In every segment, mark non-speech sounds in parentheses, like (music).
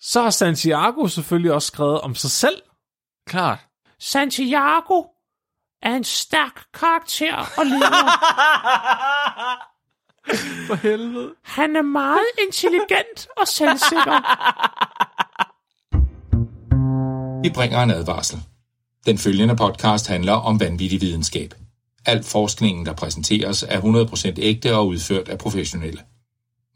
så har Santiago selvfølgelig også skrevet om sig selv. Klart. Santiago er en stærk karakter og leder. (laughs) For helvede. Han er meget intelligent og selvsikker. Vi bringer en advarsel. Den følgende podcast handler om vanvittig videnskab. Al forskningen, der præsenteres, er 100% ægte og udført af professionelle.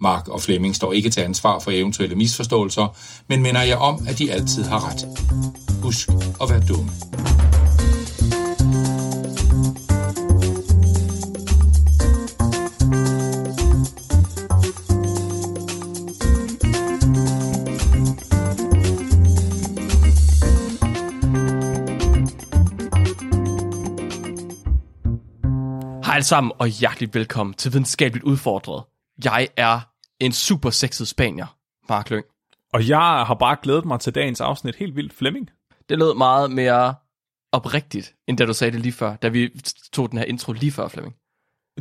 Mark og Flemming står ikke til ansvar for eventuelle misforståelser, men minder jeg om, at de altid har ret. Husk at være dumme. Hej alle sammen, og hjerteligt velkommen til Videnskabeligt Udfordret. Jeg er en super sexet spanier, Mark Lyng. Og jeg har bare glædet mig til dagens afsnit helt vildt Flemming. Det lød meget mere oprigtigt, end da du sagde det lige før, da vi tog den her intro lige før, Flemming.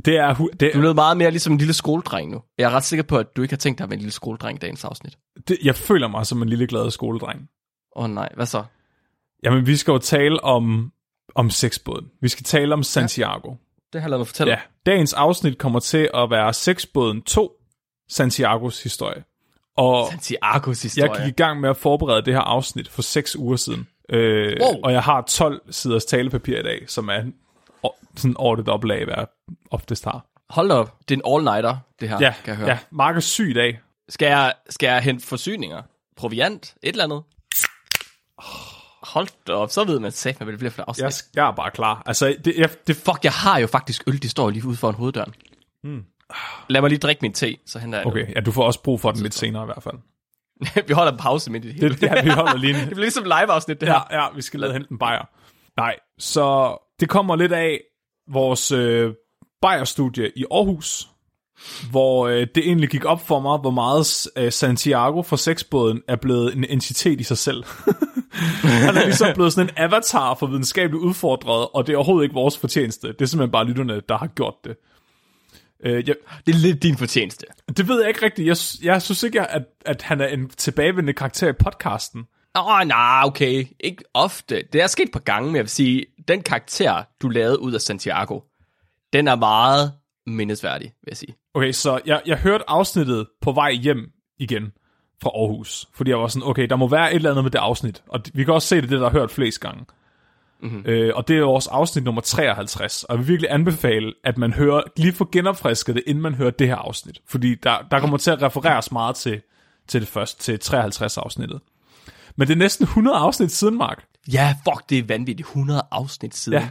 Det er, det, Du lød meget mere ligesom en lille skoledreng nu. Jeg er ret sikker på, at du ikke har tænkt dig at være en lille skoledreng i dagens afsnit. det, jeg føler mig som en lille glad skoledreng. Åh oh, nej, hvad så? Jamen, vi skal jo tale om, om sexbåden. Vi skal tale om Santiago. Det har jeg lavet mig fortælle. Ja, dagens afsnit kommer til at være sexbåden 2, Santiagos historie. Og Santiagos jeg historie. gik i gang med at forberede det her afsnit for 6 uger siden. Øh, Wow. Og jeg har 12 siders talepapir i dag, som er sådan over det dobbelte af, hvad jeg oftest har. Hold op, det er en all-nighter, det her, Ja, kan jeg høre. ja Mark er syg i dag. Skal, jeg, skal jeg hente forsyninger? Proviant? Et eller andet? Hold da op, så ved man sagt, hvad det bliver for afsnit. Jeg, jeg er bare klar. Altså, det, jeg, det, Fuck, jeg har jo faktisk øl, de står lige ude foran hoveddøren. Mm. Lad mig lige drikke min te, så henter jeg okay, ja, du får også brug for den lidt senere i hvert fald. (laughs) vi holder en pause midt i det hele. Det, ja, vi holder lige (laughs) det bliver ligesom live-afsnit, det her. Ja, ja, vi skal lade hente en bajer. Nej, så det kommer lidt af vores øh, bajerstudie i Aarhus, hvor øh, det egentlig gik op for mig, hvor meget øh, Santiago fra sexbåden er blevet en entitet i sig selv. (laughs) Han er ligesom blevet sådan en avatar for videnskabeligt udfordret, og det er overhovedet ikke vores fortjeneste. Det er simpelthen bare lytterne, der har gjort det. Øh, jeg, Det er lidt din fortjeneste. det ved jeg ikke rigtigt. Jeg, jeg synes ikke, at, at han er en tilbagevendende karakter i podcasten. Åh, oh, nej, okay. Ikke ofte. Det er sket et par gange, men jeg vil sige, den karakter, du lavede ud af Santiago, den er meget mindesværdig, vil jeg sige. Okay, så jeg, jeg hørte afsnittet på vej hjem igen fra Aarhus, fordi jeg var sådan, okay, der må være et eller andet med det afsnit, og vi kan også se det, det der har hørt flest gange. Mm-hmm. Øh, og det er vores afsnit nummer 53, og jeg vil virkelig anbefale, at man hører, lige får genopfrisket det, inden man hører det her afsnit, fordi der, der kommer til at refereres meget til, til det første, til 53 afsnittet. Men det er næsten 100 afsnit siden, Mark. Ja, fuck, det er vanvittigt. 100 afsnit siden. Ja.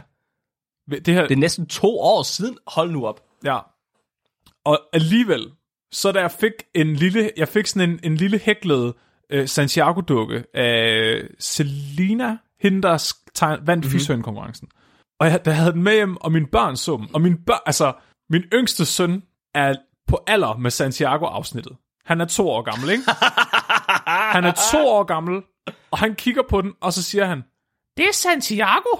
Det her, Det er næsten to år siden. Hold nu op. Ja. Og alligevel, så da jeg fik en lille, jeg fik sådan en, en lille hæklet øh, Santiago-dukke af Selina, hende der tegn, vandt mm-hmm. fishøn-konkurrencen. Og jeg, der havde den med hjem, og mine børn så dem. Og min børn, altså, min yngste søn er på alder med Santiago-afsnittet. Han er to år gammel, ikke? (laughs) han er to år gammel, og han kigger på den, og så siger han, det er Santiago.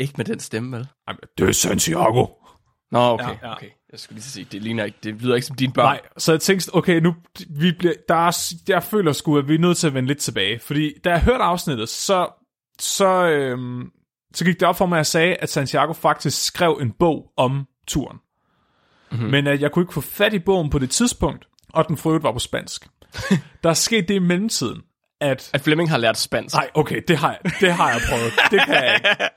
Ikke med den stemme, vel? Ej, men det er Santiago. Nå, okay, Ja, ja, okay. Jeg skulle lige sige, det ligner ikke, det lyder ikke som dine børn. Nej, så jeg tænkte, okay, nu, vi bliver, der er, jeg føler sgu, at vi er nødt til at vende lidt tilbage. Fordi da jeg hørte afsnittet, så, så, øhm, så gik det op for mig, at jeg sagde, at Santiago faktisk skrev en bog om turen. Mm-hmm. Men at jeg kunne ikke få fat i bogen på det tidspunkt, og den for var på spansk. (laughs) der er sket det i mellemtiden, at... At Flemming har lært spansk. Nej, okay, det har jeg, det har jeg prøvet. Det kan jeg ikke. (laughs)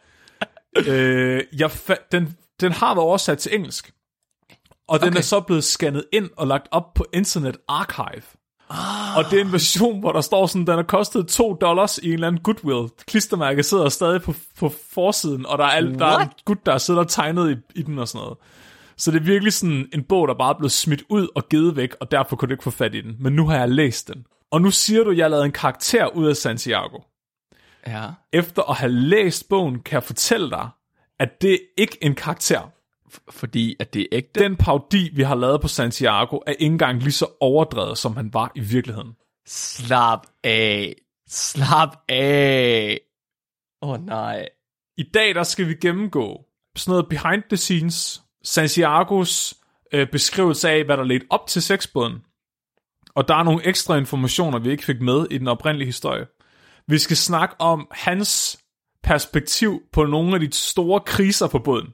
Øh, jeg fa- den, den har været oversat til engelsk. Og den Okay. er så blevet scannet ind og lagt op på Internet Archive. Ah. Og det er en version, hvor der står sådan, den har kostet 2 dollars i en eller anden Goodwill. Klistermærke sidder stadig på, på forsiden, og der er, alt, der er en gut, der er siddet og tegnet i, i den og sådan noget. Så det er virkelig sådan en bog, der bare er blevet smidt ud og givet væk, og derfor kunne du ikke få fat i den. Men nu har jeg læst den. Og nu siger du, at jeg har lavet en karakter ud af Santiago. Ja. Efter at have læst bogen, kan jeg fortælle dig, at det er ikke en karakter. Fordi at det er ægte. Den parodi, vi har lavet på Santiago, er ikke engang lige så overdrevet, som han var i virkeligheden. Slap af. Slap af. Åh oh, nej. I dag der skal vi gennemgå sådan noget behind the scenes, Santiagos øh, beskrivelse af, hvad der ledte op til sexbåden, Og der er nogle ekstra informationer, vi ikke fik med i den oprindelige historie. Vi skal snakke om hans perspektiv på nogle af de store kriser på båden.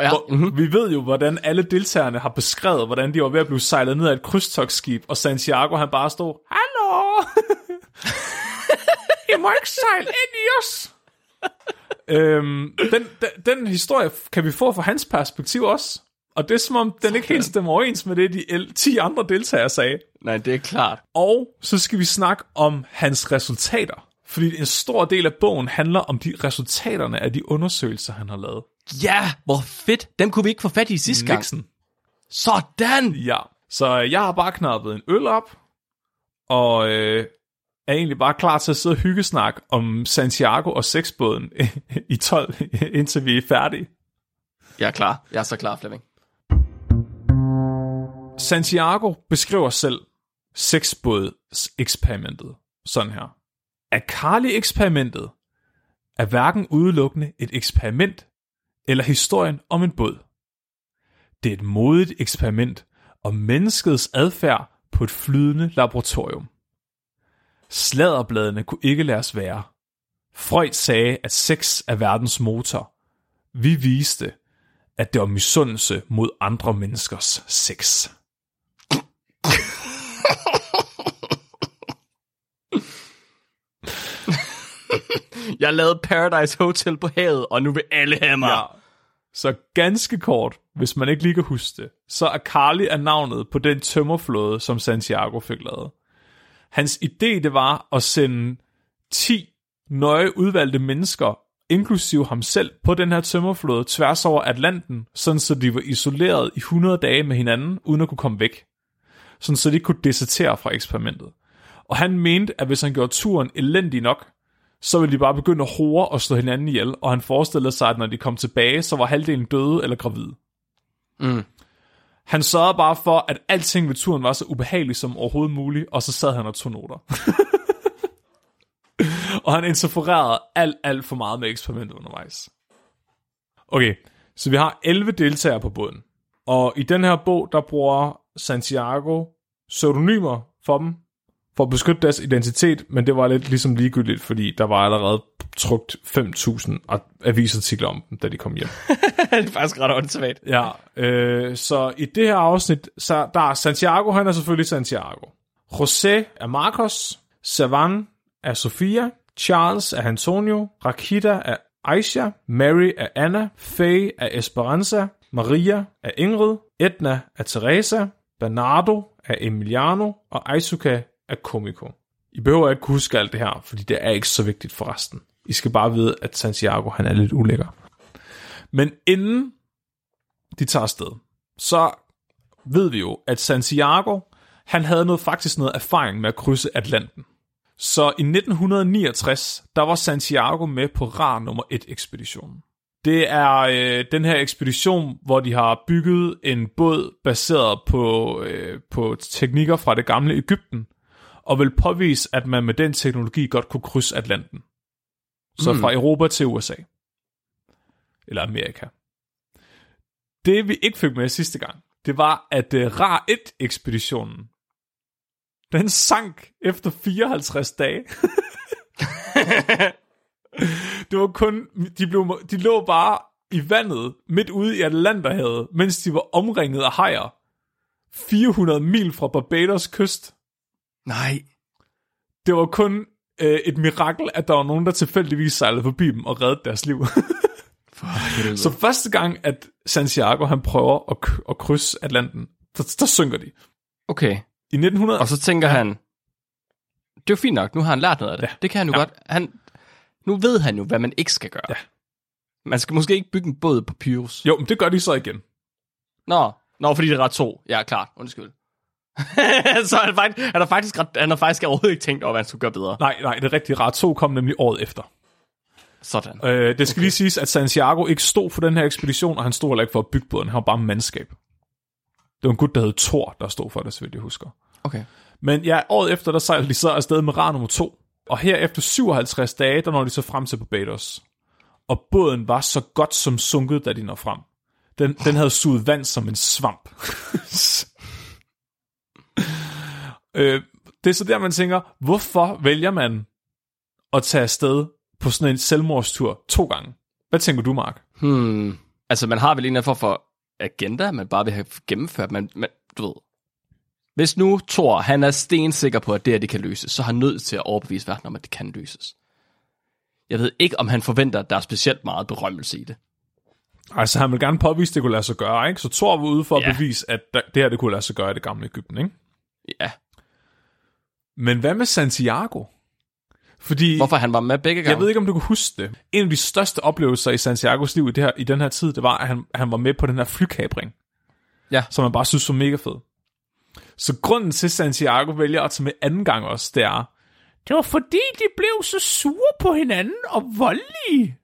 Ja, Hvor, mm-hmm. Vi ved jo, hvordan alle deltagerne har beskrevet, hvordan de var ved at blive sejlet ned af et krydstogsskib, og Santiago han bare stod, Hallo! (laughs) I må ikke sejle ind i os! øhm, den, den, den historie kan vi få fra hans perspektiv også. Og det er som om, den ikke helt stemmer overens med det, de el- 10 andre deltagere sagde. Nej, det er klart. Og så skal vi snakke om hans resultater. Fordi en stor del af bogen handler om de resultaterne af de undersøgelser, han har lavet. Ja, hvor fedt. Dem kunne vi ikke få fat i sidste gang. Nixon. Sådan. Ja, så jeg har bare knappet en øl op, og øh, er egentlig bare klar til at sidde og hyggesnak om Santiago og sexbåden (laughs) i 12, (laughs) indtil vi er færdige. Jeg er klar. Jeg er så klar, Flemming. Santiago beskriver selv sexbådseksperimentet sådan her. Akali-eksperimentet er hverken udelukkende et eksperiment eller historien om en båd. Det er et modigt eksperiment om menneskets adfærd på et flydende laboratorium. Sladderbladene kunne ikke lade os være. Freud sagde, at sex er verdens motor. Vi viste, at det var misundelse mod andre menneskers sex. (laughs) Jeg lavede Paradise Hotel på havet, og nu vil alle have mig. Ja. Så ganske kort, hvis man ikke lige kan huske det, så er Carly er navnet på den tømmerflåde, som Santiago fik lavet. Hans idé, det var at sende 10 nøje udvalgte mennesker, inklusive ham selv, på den her tømmerflåde tværs over Atlanten, sådan så de var isoleret i 100 dage med hinanden, uden at kunne komme væk. Sådan så de kunne desertere fra eksperimentet. Og han mente, at hvis han gjorde turen elendig nok, så ville de bare begynde at hore og slå hinanden ihjel, og han forestillede sig, at når de kom tilbage, så var halvdelen døde eller gravide. Mm. Han sørgede bare for, at alting ved turen var så ubehageligt som overhovedet muligt, og så sad han og tog noter. (laughs) og han interfererede alt, alt for meget med eksperimentet undervejs. Okay, så vi har 11 deltagere på båden. Og i den her bog, der bruger Santiago pseudonymer for dem, for at beskytte deres identitet, men det var lidt ligesom ligegyldigt, fordi der var allerede trugt 5.000 avisartikler om dem, da de kom hjem. (laughs) det er faktisk ret åndssvagt. Ja, øh, så i det her afsnit, så der er Santiago, han er selvfølgelig Santiago. José er Marcos, Savan er Sofia, Charles er Antonio, Rakita er Aisha, Mary er Anna, Faye er Esperanza, Maria er Ingrid, Edna er Teresa, Bernardo er Emiliano, og Aisuka af Komiko. I behøver ikke huske alt det her, fordi det er ikke så vigtigt for resten. I skal bare vide, at Santiago han er lidt ulækker. Men inden de tager afsted, så ved vi jo, at Santiago, han havde noget, faktisk noget erfaring med at krydse Atlanten. Så i 1969, der var Santiago med på rar nummer 1 ekspeditionen. Det er øh, den her ekspedition, hvor de har bygget en båd baseret på, øh, på teknikker fra det gamle Ægypten, og vil påvise, at man med den teknologi godt kunne krydse Atlanten. Så fra Europa til USA. Eller Amerika. Det vi ikke fik med sidste gang, det var, at uh, RAR 1-ekspeditionen, den sank efter 54 dage. (laughs) det var kun, de, blev, de lå bare i vandet midt ude i Atlanterhavet, mens de var omringet af hajer. 400 mil fra Barbados kyst. Nej. Det var kun øh, et mirakel, at der var nogen, der tilfældigvis sejlede forbi dem og reddede deres liv. (laughs) Så første gang, at Santiago han prøver at, at krydse Atlanten, der, der synker de. Okay. I 1900... Og så tænker han, det er jo fint nok, nu har han lært noget af det. Ja. Det kan han jo Ja. ja. godt. Han, nu ved han jo, hvad man ikke skal gøre. Ja. Man skal måske ikke bygge en båd på Pyrus. Jo, men det gør de så igen. Nå, Nå, fordi det er ret to. Ja, klart. Undskyld. (laughs) så han, faktisk, han, har faktisk ret, han har faktisk overhovedet ikke tænkt over, hvad han skulle gøre bedre. Nej, nej, det er rigtigt. Rat 2 kom nemlig året efter. Sådan. Øh, det skal okay. lige siges, at Santiago ikke stod for den her ekspedition, og han stod heller ikke for at bygge båden. Han var bare mandskab. Det var en gut, der hed Thor, der stod for det, så vidt jeg husker. Okay. Men ja, året efter, der sejlede de så afsted med rar nummer 2. Og her efter 57 dage, der når de så frem til Barbados. Og båden var så godt som sunket, da de når frem. Den, den havde suget vand som en svamp. (laughs) Øh, det er så der, man tænker, hvorfor vælger man at tage afsted på sådan en selvmordstur to gange? Hvad tænker du, Mark? Hmm. Altså, man har vel en form for agenda, man bare vil have gennemført. Man, man, du ved. Hvis nu Thor, han er stensikker på, at det her, det kan løses, så er han nødt til at overbevise verden om, at det kan løses. Jeg ved ikke, om han forventer, at der er specielt meget berømmelse i det. Altså, han vil gerne påvise, at det kunne lade sig gøre, ikke? Så Thor var ude for at Ja. bevise, at det her, det kunne lade sig gøre i det gamle Ægypten, ikke? Ja. Men hvad med Santiago? Fordi... Hvorfor han var med begge gange? Jeg ved ikke, om du kan huske det. En af de største oplevelser i Santiagos liv i, det her, i den her tid, det var, at han, han var med på den her flykabring. Ja. Som man bare synes var mega fed. Så grunden til, at Santiago vælger at tage med anden gang også, det er, det var fordi, de blev så sure på hinanden og voldelige.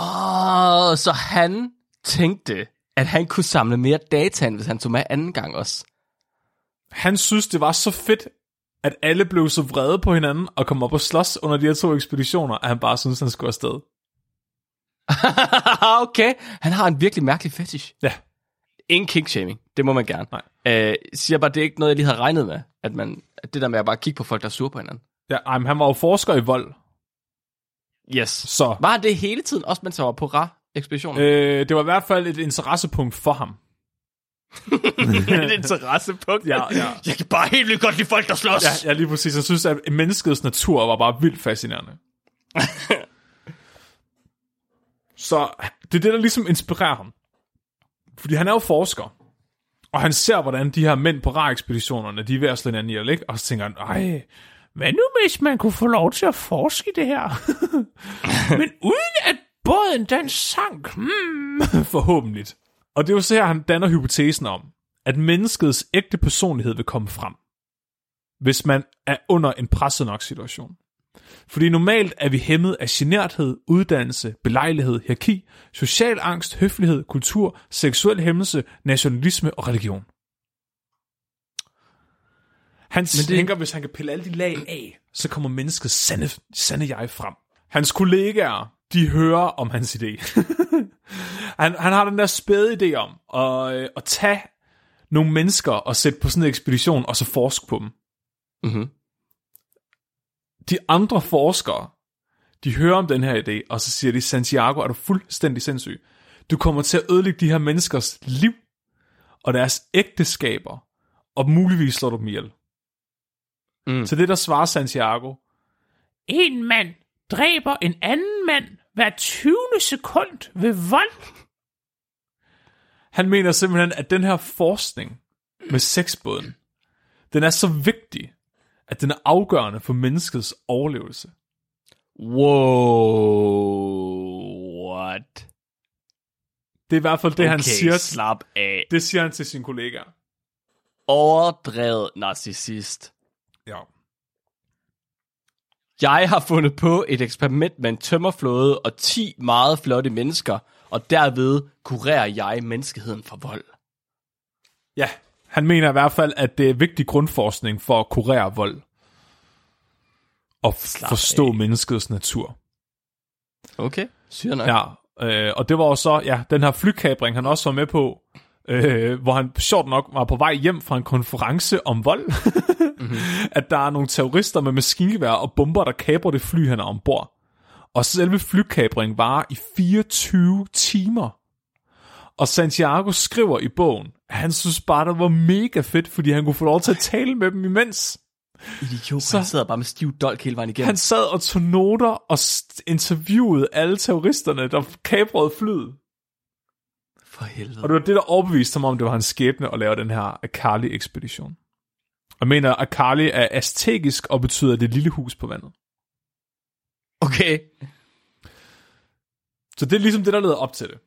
Åh, så han tænkte, at han kunne samle mere data, end hvis han tog med anden gang også. Han synes, det var så fedt, at alle blev så vrede på hinanden og kom op og slås under de her to ekspeditioner, at han bare synes, han skulle afsted. (laughs) okay, han har en virkelig mærkelig fetish. Ja. Ingen kinkshaming, det må man gerne. Nej. Øh, siger bare, det er ikke noget, jeg lige havde regnet med, at, man, at det der med at bare kigge på folk, der er sure på hinanden. Ja, ej, men han var jo forsker i vold, Yes. så Var han det hele tiden, også mens han var på Ra-ekspeditionen? øh, det var i hvert fald et interessepunkt for ham. (laughs) et interessepunkt. Ja, ja. Jeg kan bare helt vildt godt lide folk, der slås. Ja, ja, lige præcis. Jeg synes, at menneskets natur var bare vildt fascinerende. (laughs) Så det er det, der ligesom inspirerer ham. Fordi han er jo forsker. Og han ser, hvordan de her mænd på rar-ekspeditionerne, de er ved at slå hinanden ihjel, ikke? Og så tænker han, ej, hvad nu hvis man kunne få lov til at forske i det her? (laughs) Men uden at båden den sank. Hmm. Forhåbentlig. Og det er jo så her, han danner hypotesen om, at menneskets ægte personlighed vil komme frem hvis man er under en presset nok situation. Fordi normalt er vi hæmmet af generthed, uddannelse, belejlighed, hierarki, social angst, høflighed, kultur, seksuel hæmmelse, nationalisme og religion. Han det- tænker, hvis han kan pille alle de lag af, så kommer menneskets sande, sande jeg frem. Hans kollegaer, de hører om hans idé. (laughs) han, han har den der spæde idé om at, øh, at tage nogle mennesker og sætte på sådan en ekspedition, og så forske på dem Mm-hmm. de andre forskere, de hører om den her idé, og så siger de, Santiago, er du fuldstændig sindssyg. Du kommer til at ødelægge de her menneskers liv, og deres ægteskaber, og muligvis slår du dem ihjel. Mm. Så det, der svarer Santiago, en mand dræber en anden mand hver 20. sekund ved vold. Han mener simpelthen, at den her forskning med sexbåden, den er så vigtig, at den er afgørende for menneskets overlevelse. Wow. What? Det er i hvert fald det, okay, han Okay, siger. slap af. Det siger han til sine kollegaer. Overdrevet narcissist. Ja. Jeg har fundet på et eksperiment med en tømmerflåde og 10 meget flotte mennesker, og derved kurerer jeg menneskeheden for vold. ja. Han mener i hvert fald, at det er vigtig grundforskning for at kurere vold. Og Slap forstå af. menneskets natur. Okay, syre nok. Ja, øh, og det var jo så, ja, den her flykabring, han også var med på, øh, hvor han sjovt nok var på vej hjem fra en konference om vold, mm-hmm. (laughs) at der er nogle terrorister med maskingevær og bomber, der kaber det fly, han er ombord. Og selve flykabringen varer i 24 timer. Og Santiago skriver i bogen, at han synes bare, det var mega fedt, fordi han kunne få lov til at tale med dem imens. Idiot, Så- han sidder bare med stiv dolk hele vejen igennem. Han sad og tog noter og interviewede alle terroristerne, der kabrede flyet. For helvede. Og det var det, der overbeviste ham om, det var hans skæbne at lave den her Akali-ekspedition. Jeg mener, Akali er aztekisk og betyder det lille hus på vandet. Okay. Så det er ligesom det, der leder op til det.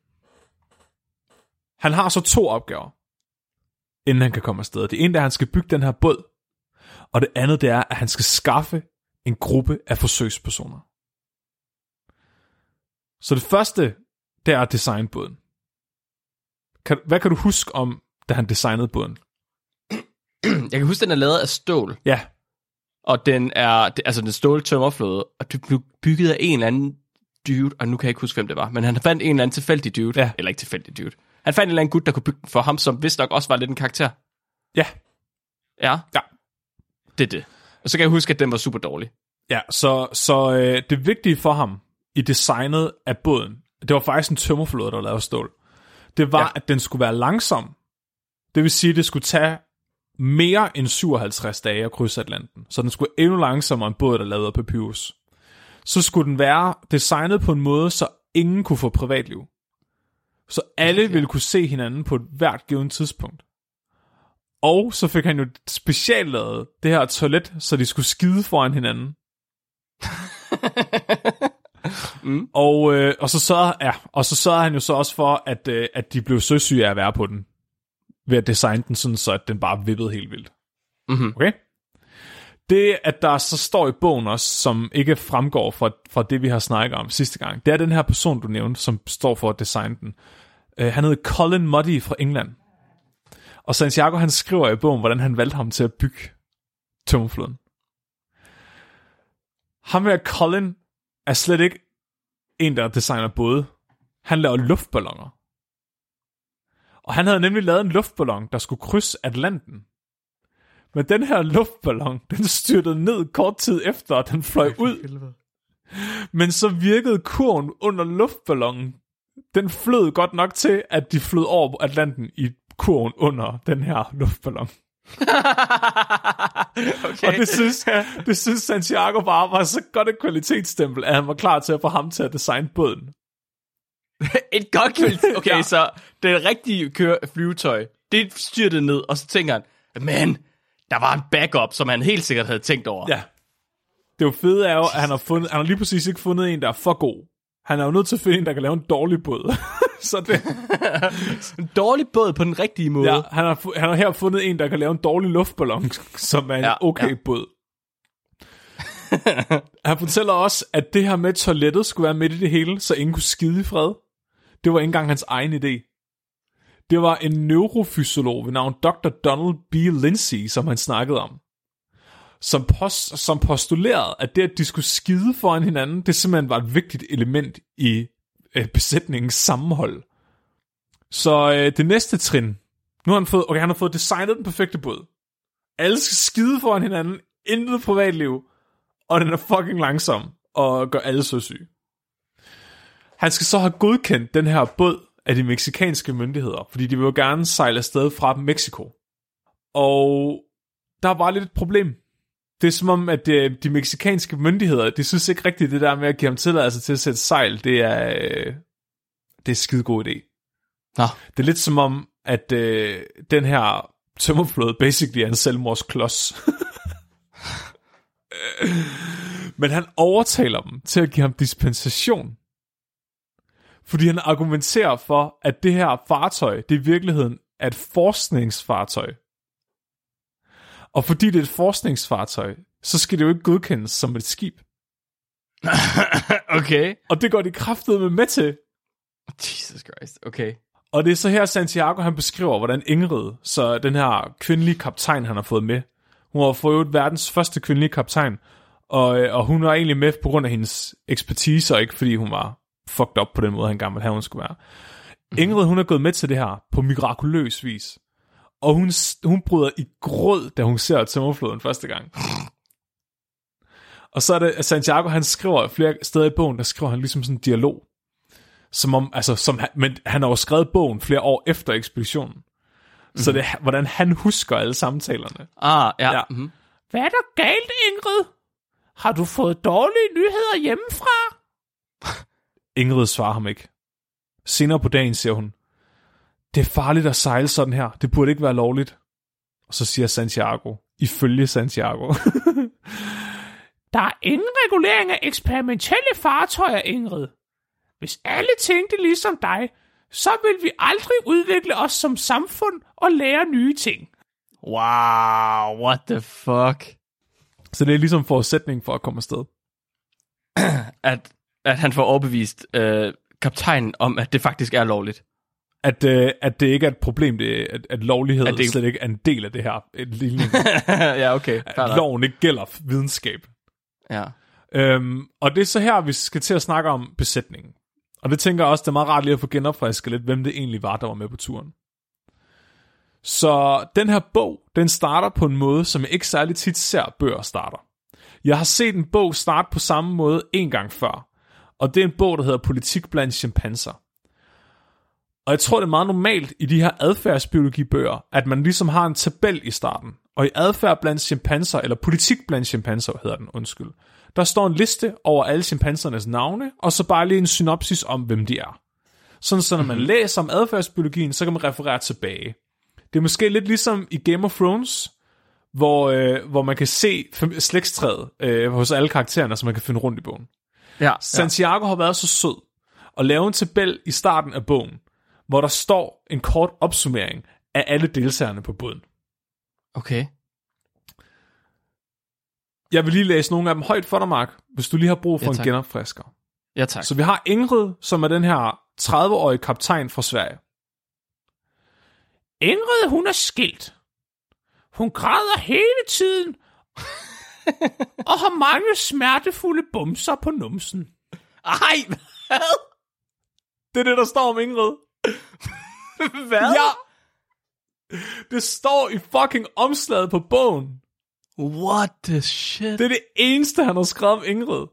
Han har så to opgaver, inden han kan komme afsted. Det ene er, at han skal bygge den her båd, og det andet det er, at han skal skaffe en gruppe af forsøgspersoner. Så det første, det er at designe båden. Kan, hvad kan du huske om, da han designede båden? Jeg kan huske, den er lavet af stål, Ja, og den er, altså den stål tømmerflåde, og det blev bygget af en eller anden dude, og nu kan jeg ikke huske, hvem det var, men han fandt en eller anden tilfældig dude, Ja. eller ikke tilfældig dude. Han fandt en eller anden gut, der kunne bygge den for ham, som vist nok også var lidt en karakter. ja, Ja. Ja. Det er det. Og så kan jeg huske, at den var super dårlig. Ja, så, så øh, det vigtige for ham i designet af båden, det var faktisk en tømmerflåde, der lavede stål. Det var, ja. At den skulle være langsom. Det vil sige, at det skulle tage mere end 57 dage at krydse Atlanten. Så den skulle endnu langsommere end båd, der lavede af papyrus. Så skulle den være designet på en måde, så ingen kunne få privatliv. Så alle ville kunne se hinanden på et hvert givet tidspunkt. Og så fik han jo specielt lavet det her toilet, så de skulle skide foran hinanden. (laughs) Mm. Og, øh, og, så sørgede, ja, og så sørgede han jo så også for, at, øh, at de blev søsyge af at være på den. Ved at designe den sådan, så at den bare vippede helt vildt. Mhm. Okay? Det, at der så står i bogen også, som ikke fremgår fra, fra det, vi har snakket om sidste gang, det er den her person, du nævnte, som står for at designe den. Øh, han hedder Colin Muddy fra England. Og Santiago, han skriver i bogen, hvordan han valgte ham til at bygge tømmerfloden. Ham her Colin er slet ikke en, der designer både. Han laver luftballoner. Og han havde nemlig lavet en luftballon, der skulle krydse Atlanten. Men den her luftballon, den styrtede ned kort tid efter, at den fløj ud. Men så virkede kurven under luftballonen. Den flød godt nok til, at de flød over Atlanten i kurven under den her luftballon. (laughs) okay. Og det synes, det synes Santiago bare var så godt et kvalitetsstempel, at han var klar til at få ham til at designe båden. (laughs) Et godt kvalitet. (laughs) Okay, Ja. så det rigtige køre flyvetøj, det styrtede ned, og så tænker han, men der var en backup, som han helt sikkert havde tænkt over. Ja. Det jo fede er jo, at han har, fundet, han har lige præcis ikke fundet en, der er for god. Han er jo nødt til at finde en, der kan lave en dårlig båd. (laughs) så det, (laughs) En dårlig båd på den rigtige måde. ja, han, har, han har her fundet en, der kan lave en dårlig luftballon, (laughs) som er en Ja, okay ja. båd. han fortæller også, at det her med toilettet skulle være midt i det hele, så ingen kunne skide i fred. Det var ikke engang hans egen idé. Det var en neurofysiolog ved navn Dr. Donald B. Lindsay, som han snakkede om. Som, post, som postulerede, at det, at de skulle skide foran hinanden, det simpelthen var et vigtigt element i øh, besætningens sammenhold. Så øh, det næste trin, nu har han fået, okay, han har fået designet den perfekte båd. Alle skal skide foran hinanden, intet privatliv, og den er fucking langsom, og gør alle så syge. Han skal så have godkendt den her båd af de meksikanske myndigheder, fordi de vil jo gerne sejle afsted fra Mexico. Og der var lidt et problem. Det er som om, at de meksikanske myndigheder, de synes ikke rigtigt, det der med at give ham tilladelse til at sætte sejl, det er, øh, det er skide god idé. Nå. Det er lidt som om, at øh, den her tømmerflåde basically er en selvmordsklods. (laughs) Men han overtaler dem til at give ham dispensation. Fordi han argumenterer for, at det her fartøj, det i virkeligheden er et forskningsfartøj. Og fordi det er et forskningsfartøj, så skal det jo ikke godkendes som et skib. (laughs) okay. Og det går de kraftedeme med til. Jesus Christ, okay. Og det er så her, Santiago han beskriver, hvordan Ingrid, så den her kvindelige kaptajn, han har fået med, hun har fået verdens første kvindelige kaptajn, og, øh, og hun var egentlig med på grund af hendes ekspertise, og ikke fordi hun var fucked up på den måde, han gerne ville have, hun skulle være. Ingrid, hun er gået med til det her på mirakuløs vis. Og hun, hun bryder i gråd, da hun ser tømmerfloden første gang. Og så er det, at Santiago, han skriver flere steder i bogen, der skriver han ligesom sådan en dialog. Som om, altså, som han, men han har jo skrevet bogen flere år efter ekspeditionen. Mm-hmm. Så det er, hvordan han husker alle samtalerne. Ah, ja. Ja. Mm-hmm. Hvad er der galt, Ingrid? Har du fået dårlige nyheder hjemmefra? Ingrid svarer ham ikke. Senere på dagen siger hun, det er farligt at sejle sådan her. Det burde ikke være lovligt. Og så siger Santiago, ifølge Santiago. (laughs) der er ingen regulering af eksperimentelle fartøjer, Ingrid. Hvis alle tænkte ligesom dig, så vil vi aldrig udvikle os som samfund og lære nye ting. Wow, what the fuck? Så det er ligesom forudsætning for at komme afsted. (clears throat) At, at han får overbevist øh, kaptajnen om, at det faktisk er lovligt. At, øh, at det ikke er et problem, det, at, at lovlighed At det- slet ikke er en del af det her. Lille, (laughs) ja, okay. At loven ikke gælder videnskab. Ja. Øhm, og det er så her, vi skal til at snakke om besætningen. Og det tænker jeg også, det er meget rart lige at få genopfrisket lidt, hvem det egentlig var, der var med på turen. Så den her bog, den starter på en måde, som jeg ikke særlig tit ser bøger starter. Jeg har set en bog starte på samme måde en gang før, og det er en bog, der hedder Politik blandt chimpanser. Og jeg tror, det er meget normalt i de her adfærdsbiologibøger, at man ligesom har en tabel i starten. Og i adfærd blandt chimpanser, eller politik blandt chimpanser hedder den, undskyld, der står en liste over alle chimpansernes navne, og så bare lige en synopsis om, hvem de er. Sådan så når man læser om adfærdsbiologien, så kan man referere tilbage. Det er måske lidt ligesom i Game of Thrones, hvor, øh, hvor man kan se slægtstræet øh, hos alle karaktererne, så man kan finde rundt i bogen. Ja, Santiago har været så sød at lave en tabel i starten af bogen, hvor der står en kort opsummering af alle deltagerne på båden. okay. Jeg vil lige læse nogle af dem højt for dig, Mark, hvis du lige har brug for Ja, en genopfrisker. Ja, tak. Så vi har Ingrid, som er den her 30-årige kaptajn fra Sverige. Ingrid, hun er skilt. Hun græder hele tiden. (laughs) og har mange smertefulde bumser på numsen. Ej, hvad? Det er det, der står om Ingrid. (laughs) Hvad? Ja! Det står i fucking omslaget på bogen. What the shit? Det er det eneste, han har skrevet om Ingrid.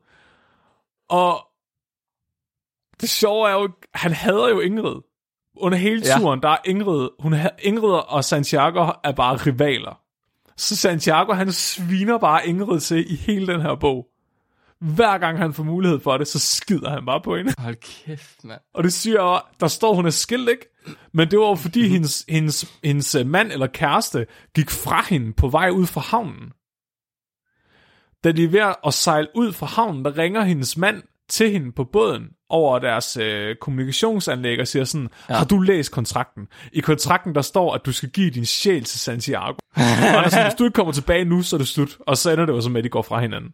Og det sjove er jo, han hader jo Ingrid. Under hele Ja. turen, der er Ingrid, hun, Ingrid og Santiago er bare rivaler. Så Santiago, han sviner bare Ingrid til i hele den her bog. Hver gang han får mulighed for det, så skider han bare på hende. Hold kæft, mand. Og det siger der står, hun er skilt, ikke? Men det var jo fordi, Mhm. (laughs) hendes, hendes, hendes øh, mand eller kæreste gik fra hende på vej ud fra havnen. Da de er ved at sejle ud fra havnen, der ringer hendes mand til hende på båden over deres øh, kommunikationsanlæg og siger sådan, ja. har du læst kontrakten? I kontrakten, der står, at du skal give din sjæl til Santiago. (laughs) og sådan, hvis du ikke kommer tilbage nu, så er det slut. Og så ender det jo så med, at de går fra hinanden.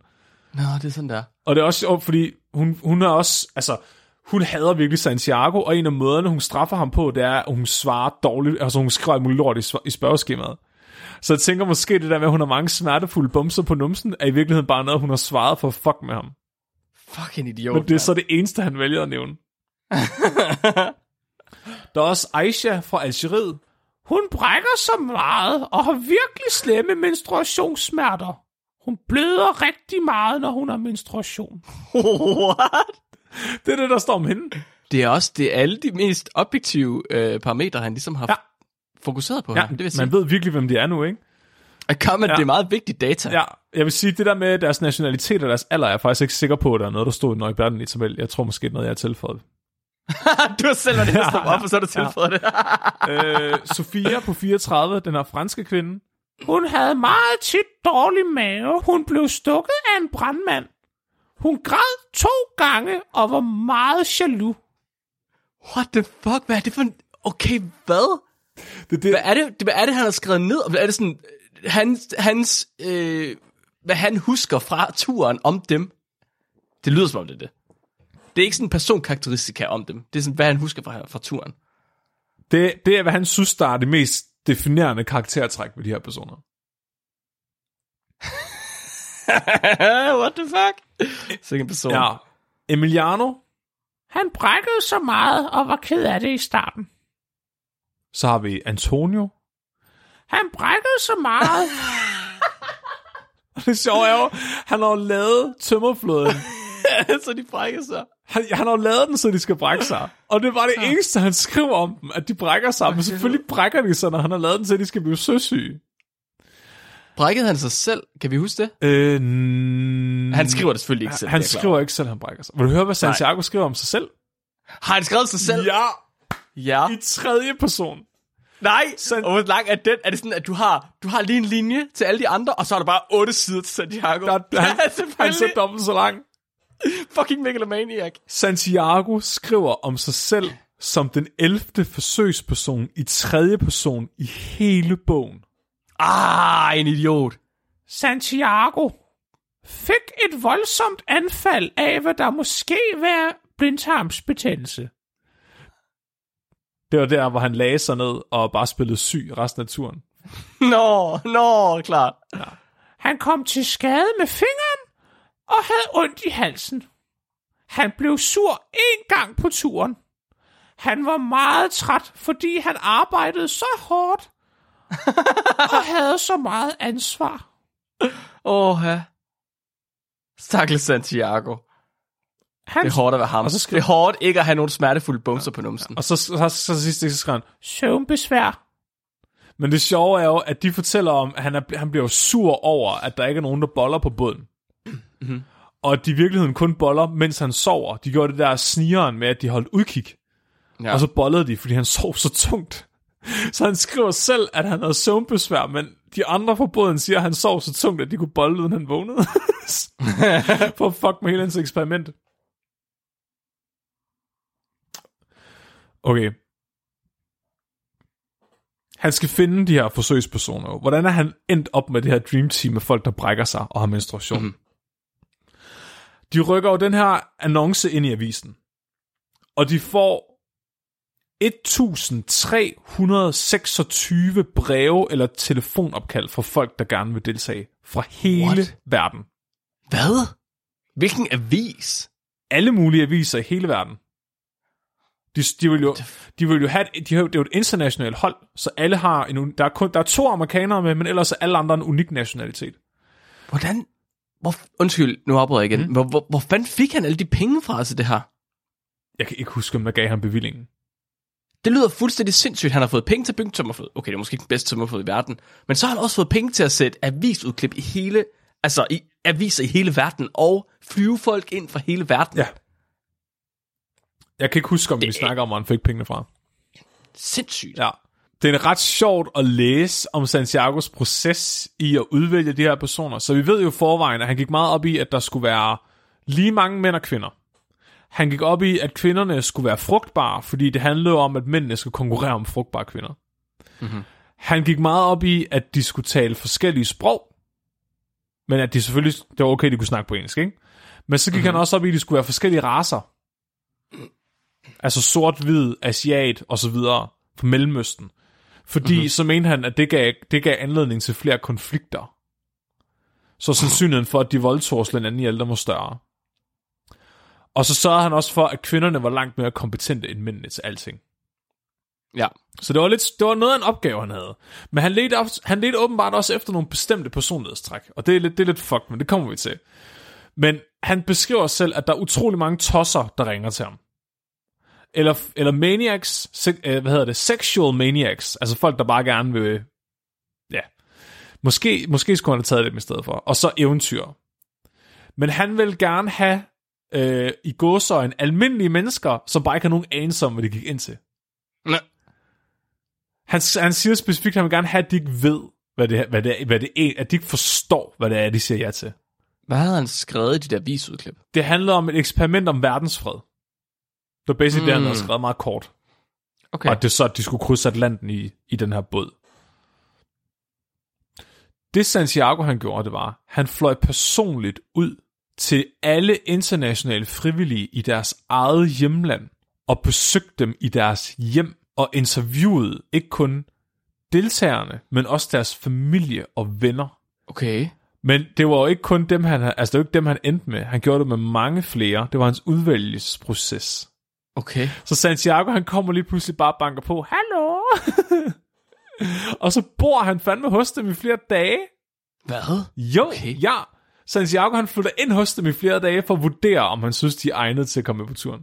Nå, det er sådan der. Og det er også sjovt, fordi hun, hun er også, altså, hun hader virkelig Santiago, og en af måderne, hun straffer ham på, det er, at hun svarer dårligt, altså hun skriver muligt lort i, i spørgeskemaet. Så jeg tænker måske, det der med, at hun har mange smertefulde bumser på numsen, er i virkeligheden bare noget, hun har svaret for fuck med ham. Fucking idiot, Men det er så det eneste, han vælger at nævne. Der er også Aisha fra Algeriet. Hun brækker så meget, og har virkelig slemme menstruationssmerter. Hun bløder rigtig meget, når hun har menstruation. What? Det er det, der står om hende. Det er også det er alle de mest objektive øh, parametre, han ligesom har Ja. ja. fokuseret på Ja, her. Det vil sige, man ved virkelig, hvem de er nu, ikke? at comment, Ja. det er meget vigtigt data. Ja, jeg vil sige, det der med deres nationalitet og deres alder, er jeg faktisk ikke sikker på, at der er noget, der stod i Nøjberden i tabel. Jeg tror måske, det er noget, jeg har tilføjet. (laughs) du har selv været og (laughs) stoppe op, og så har du tilføjet det. (laughs) øh, Sofia på 34, den her franske kvinde. Hun havde meget tit dårlig mave. Hun blev stukket af en brandmand. Hun græd to gange og var meget jaloux. What the fuck? Hvad er det for en... Okay, hvad? Det, det, Hvad er det, hvad er det han har skrevet ned? Hvad er det sådan... Hans, hans øh, hvad han husker fra turen om dem? Det lyder som om det er det. Det er ikke sådan en personkarakteristika om dem. Det er sådan, hvad han husker fra, fra turen. det, det er, hvad han synes, der er det mest definerende karaktertræk ved de her personer. (laughs) What the fuck? Sikke en person. Ja. Emiliano. Han brækkede så meget og var ked af det i starten. Så har vi Antonio. Han brækkede så meget. (laughs) det sjove er jo, han har jo lavet tømmerflåden. (laughs) (laughs) så de brækker sig. Han, han har jo lavet den, så de skal brække sig. Og det var det eneste, han skrev om dem, at de brækker sig. Men selvfølgelig brækker de sig, når han har lavet den, så de skal blive søsyge. Brækkede han sig selv? Kan vi huske det? Øh, Han skriver det selvfølgelig ikke selv. Han er skriver ikke selv, at han brækker sig. Vil du høre, hvad Santiago skriver om sig selv? Har han skrevet sig selv? Ja, Ja. i tredje person. Nej, San- og hvor lang er den? Er det sådan, at du har, du har lige en linje til alle de andre, og så er der bare otte sider til Santiago? Der, han, (laughs) ja, han er selvfølgelig. dobbelt så lang. (laughs) Fucking megalomaniac. Santiago skriver om sig selv som den 11. forsøgsperson i tredje person i hele bogen. Ah, en idiot. Santiago fik et voldsomt anfald af, hvad der måske var blindtarmsbetændelse. Det var der, hvor han lagde sig ned og bare spillede syg resten af turen. Nå, nå, klart. Han kom til skade med fingeren og havde ondt i halsen. Han blev sur en gang på turen. Han var meget træt, fordi han arbejdede så hårdt, (laughs) og havde så meget ansvar. Åh, ja. Santiago. Han, Det er hårdt at være ham. Og så skal- Det er hårdt ikke at have nogle smertefulde bumser på numsen. Og så, så, så, så sidst så skrev han, søvnbesvær. Men det sjove er jo, at de fortæller om, at han, er, han bliver sur over, at der ikke er nogen, der boller på båden. Mm-hmm. Og de i virkeligheden kun boller, mens han sover. De gjorde det der snigeren med, at de holdt udkig. Ja. Og så bollede de, fordi han sov så tungt. Så han skriver selv, at han havde søvnbesvær, men de andre på båden siger, at han sov så tungt, at de kunne bolle, uden han vågnede. (laughs) For fuck med hele hans eksperiment. Okay. Han skal finde de her forsøgspersoner. Hvordan er han endt op med det her dream team med folk, der brækker sig og har menstruation? Mhm. De rykker jo den her annonce ind i avisen. Og de får 1326 breve eller telefonopkald fra folk, der gerne vil deltage fra hele What? Verden. Hvad? Hvilken avis? Alle mulige aviser i hele verden. De, de vil jo, de vil jo have, de har, det er jo et internationalt hold, så alle har en, der er, kun, der er to amerikanere med, men ellers er alle andre en unik nationalitet. Hvordan? Hvor, undskyld, nu afbryder jeg igen. Mm. Hvor, hvor, hvor fanden fik han alle de penge fra til det her? Jeg kan ikke huske, om der gav ham bevillingen. Det lyder fuldstændig sindssygt. Han har fået penge til at bygge tømmerflod. Okay, det er måske ikke den bedste tømmerflod i verden. Men så har han også fået penge til at sætte avisudklip i hele, altså i aviser i hele verden, og flyve folk ind fra hele verden. Ja. Jeg kan ikke huske, om det... vi snakker om, hvor han fik pengene fra. Sindssygt. Ja. Det er ret sjovt at læse om Santiagos proces i at udvælge de her personer. Så vi ved jo forvejen, at han gik meget op i, at der skulle være lige mange mænd og kvinder. Han gik op i, at kvinderne skulle være frugtbare, fordi det handlede om, at mændene skulle konkurrere om frugtbare kvinder. Mm-hmm. Han gik meget op i, at de skulle tale forskellige sprog, men at de selvfølgelig, det var okay, de kunne snakke på engelsk, ikke? Men så gik mm-hmm. han også op i, at de skulle være forskellige raser. Altså sort, hvid, asiat og så videre fra Mellemøsten. Fordi mm-hmm. så mente han, at det gav, det gav anledning til flere konflikter. Så sandsynligheden for, at de voldtog slå hinanden ihjel, der var større. Og så sørgede han også for, at kvinderne var langt mere kompetente end mændene til alting. Ja. Så det var, lidt, det var noget af en opgave, han havde. Men han ledte, han ledte åbenbart også efter nogle bestemte personlighedstræk. Og det er lidt, det er lidt fucked, men det kommer vi til. Men han beskriver selv, at der er utrolig mange tosser, der ringer til ham. Eller, eller maniacs, se, øh, hvad hedder det, sexual maniacs, altså folk, der bare gerne vil, ja, måske, måske skulle han have taget dem i stedet for. Og så eventyr. Men han vil gerne have øh, i gåsøjen almindelige mennesker, som bare ikke har nogen anelse om, hvad de gik ind til. Nå. Han, han siger specifikt, at han vil gerne have, at de ikke ved, hvad det, hvad det, er, hvad det er, at de ikke forstår, hvad det er, de siger ja til. Hvad havde han skrevet i de der avisudklip? Det handler om et eksperiment om verdensfred. Det var basically mm. det, han havde Mm. skrevet meget kort. Okay. Og det er så, at de skulle krydse Atlanten i, i den her båd. Det Santiago han gjorde, det var, han fløj personligt ud til alle internationale frivillige i deres eget hjemland og besøgte dem i deres hjem og interviewede ikke kun deltagerne, men også deres familie og venner. Okay. Men det var jo ikke kun dem, han, altså det var ikke dem, han endte med. Han gjorde det med mange flere. Det var hans udvælgelsesproces. Okay. Så Santiago, han kommer lige pludselig bare og banker på. Hallo? og så bor han fandme hos dem i flere dage. Hvad? Jo, Okay. okay. ja. Santiago, han flytter ind hos dem i flere dage for at vurdere, om han synes, de er egnet til at komme med på turen.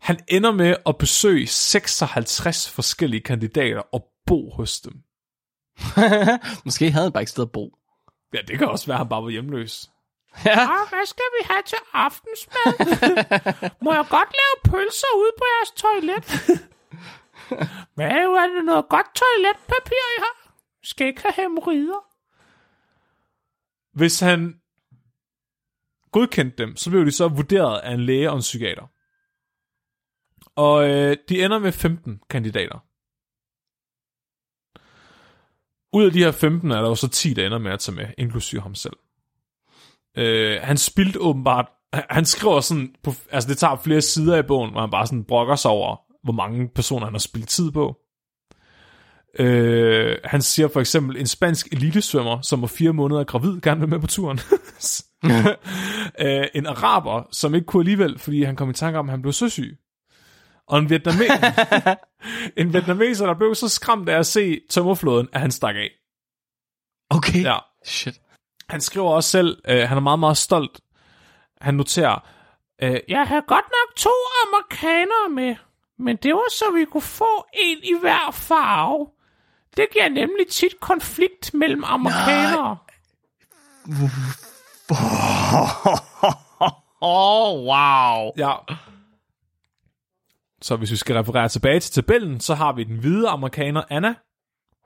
Han ender med at besøge 56 forskellige kandidater og bo hos dem. (laughs) Måske havde han bare ikke sted at bo. Ja, det kan også være, at han bare var hjemløs. Ja. Ah, hvad skal vi have til aftensmad? (laughs) Må jeg godt lave pølser ude på jeres toilet? Hvad er det noget godt toiletpapir, I har? Skal ikke have hemorrider? Hvis han godkendte dem, så blev de så vurderet af en læge og en psykiater. Og øh, de ender med 15 kandidater. Ud af de her 15 er der jo så 10, der ender med at tage med, inklusive ham selv. Øh, han spildte åbenbart, han skriver sådan, på, altså det tager flere sider i bogen, hvor han bare sådan brokker sig over, hvor mange personer han har spildt tid på. Øh, han siger for eksempel, en spansk elitesvømmer, som var fire måneder gravid, gerne vil med på turen. (laughs) øh, en araber, som ikke kunne alligevel, fordi han kom i tanke om, at han blev søsyg. Og en, vietname... (laughs) en vietnameser, der blev så skræmt af at se tømmerflåden, at han stak af. Okay. Ja. Shit. Han skriver også selv, øh, han er meget, meget stolt. Han noterer, øh, jeg havde godt nok to amerikanere med, men det var så, vi kunne få en i hver farve. Det giver nemlig tit konflikt mellem amerikanere. (laughs) Oh, wow. Ja. Så hvis vi skal referere tilbage til tabellen, så har vi den hvide amerikaner Anna.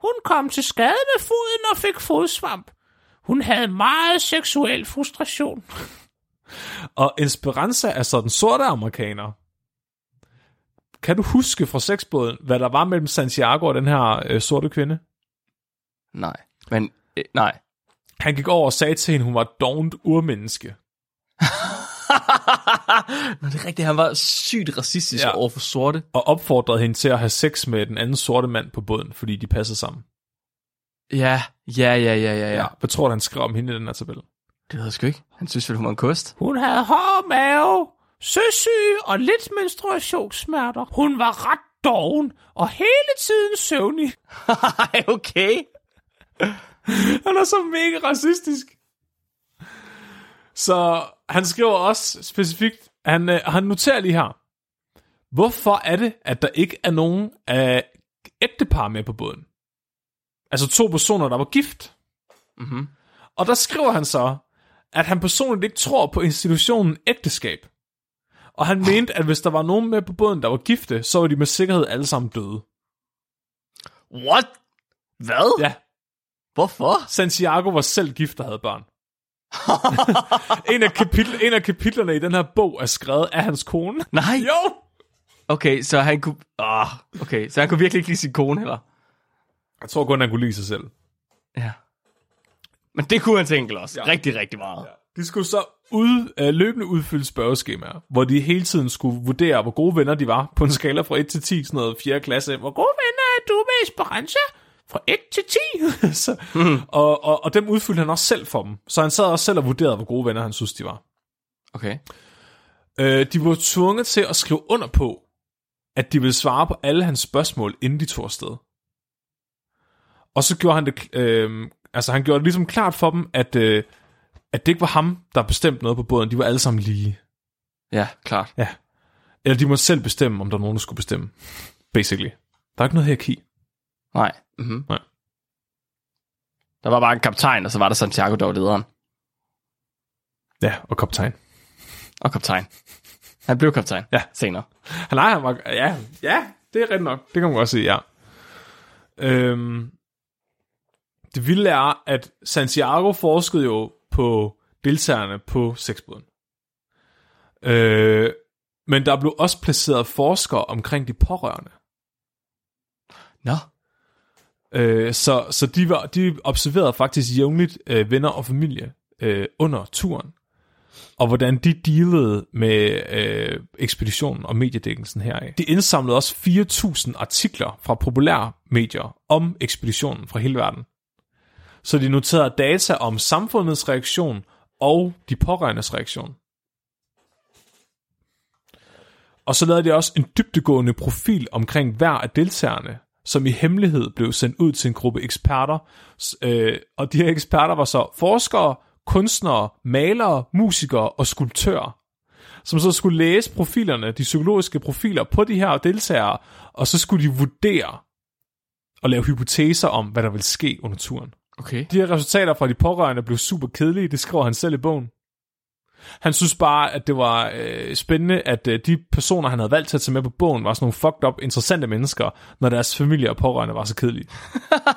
Hun kom til skade med foden og fik fodsvamp. Hun havde meget seksuel frustration. (laughs) og Esperanza er så den sorte amerikaner. Kan du huske fra sexbåden, hvad der var mellem Santiago og den her øh, sorte kvinde? Nej. Men, øh, nej. Han gik over og sagde til hende, hun var et dovent urmenneske. (laughs) Nå, det er rigtigt. Han var sygt racistisk Ja. ja. over for sorte. Og opfordrede hende til at have sex med den anden sorte mand på båden, fordi de passer sammen. Ja, ja, ja, ja, ja, ja. Hvad tror du, han skrev om hende i den her tabel? Det ved jeg sgu ikke. Han synes vel, hun var en kost. Hun havde hård mave, søsyge og lidt menstruationssmerter. Hun var ret doven og hele tiden søvnig. (laughs) Ej, okay. Han er så mega racistisk. Så han skriver også specifikt, han, øh, han noterer lige her, hvorfor er det, at der ikke er nogen af ægtepar med på båden? Altså to personer, der var gift. Mhm. Og der skriver han så, at han personligt ikke tror på institutionen ægteskab. Og han mente, at hvis der var nogen med på båden, der var gifte, så var de med sikkerhed alle sammen døde. What? Hvad? Ja, Hvorfor? Santiago var selv gift og havde børn. (laughs) en, af kapitel, en af kapitlerne i den her bog er skrevet af hans kone. Nej. Jo! Okay, så han kunne... Oh, okay, så han kunne virkelig ikke lide sin kone heller. Jeg tror kun, han kunne lide sig selv. Ja. Men det kunne han til enkelt også. Ja. Rigtig, rigtig meget. Ja. De skulle så ud, øh, løbende udfylde spørgeskemaer, hvor de hele tiden skulle vurdere, hvor gode venner de var, på en skala fra 1 til 10, sådan noget 4. klasse. Hvor gode venner er du med Esperanza? Fra 1 til 10. (laughs) så, mm. og, og, og dem udfyldte han også selv for dem. Så han sad også selv og vurderede, hvor gode venner han synes, de var. Okay. Øh, de var tvunget til at skrive under på, at de ville svare på alle hans spørgsmål, inden de tog afsted. Og så gjorde han det, øh, altså han gjorde det ligesom klart for dem, at, øh, at det ikke var ham, der bestemte noget på båden. De var alle sammen lige. Ja, klart. Ja. Eller de må selv bestemme, om der er nogen, der skulle bestemme. Basically. Der er ikke noget hierarki. Nej. Mm-hmm. Nej. Der var bare en kaptajn, og så var der Santiago, der var lederen. Ja, og kaptajn. Og kaptajn. Han blev kaptajn. Ja. Senere. Han nej, han var, ja, ja, det er rigtigt nok. Det kan man godt sige, ja. Øhm, det vilde er, at Santiago forskede jo på deltagerne på sexbåden. Øh, men der blev også placeret forskere omkring de pårørende. Nå. Øh, så så de, var, de observerede faktisk jævnligt øh, venner og familie øh, under turen, og hvordan de dealede med øh, ekspeditionen og mediedækkelsen heraf. De indsamlede også 4.000 artikler fra populære medier om ekspeditionen fra hele verden. Så de noterede data om samfundets reaktion og de pårørendes reaktion. Og så lavede de også en dybtegående profil omkring hver af deltagerne, som i hemmelighed blev sendt ud til en gruppe eksperter. Øh, og de her eksperter var så forskere, kunstnere, malere, musikere og skulptører, som så skulle læse profilerne, de psykologiske profiler på de her deltagere, og så skulle de vurdere og lave hypoteser om, hvad der ville ske under turen. Okay. De her resultater fra de pårørende blev super kedelige, det skriver han selv i bogen. Han synes bare, at det var øh, spændende, at øh, de personer, han havde valgt til at tage med på bogen, var sådan nogle fucked up, interessante mennesker, når deres familie og pårørende var så kedelige.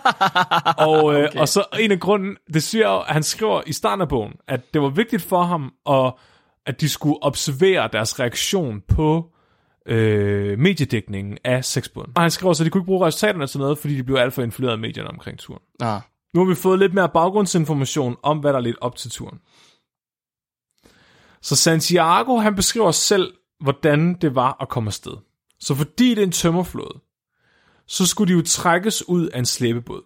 (laughs) og, øh, okay. og så en af grunden, det siger, at han skriver i starten af bogen, at det var vigtigt for ham, at, at de skulle observere deres reaktion på øh, mediedækningen af sexbåden. Og han skriver så, at de kunne ikke bruge resultaterne til noget, fordi de blev alt for influeret af medierne omkring turen. Ah. Nu har vi fået lidt mere baggrundsinformation om, hvad der er lidt op til turen. Så Santiago, han beskriver selv, hvordan det var at komme afsted. Så fordi det er en tømmerflåde, så skulle de jo trækkes ud af en slæbebåd.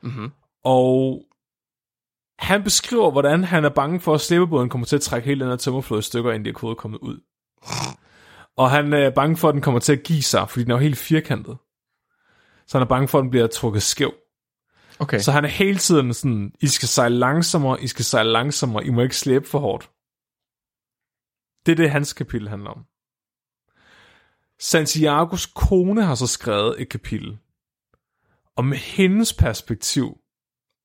Mm-hmm. Og han beskriver, hvordan han er bange for, at slæbebåden kommer til at trække hele den her tømmerflåde i stykker, inden de er kommet ud. Og han er bange for, at den kommer til at give sig, fordi den er jo helt firkantet. Så han er bange for, at den bliver trukket skæv. Okay. Så han er hele tiden sådan, I skal sejle langsommere, I skal sejle langsommere, I må ikke slæbe for hårdt. Det er det, hans kapitel handler om. Santiagos kone har så skrevet et kapitel om hendes perspektiv,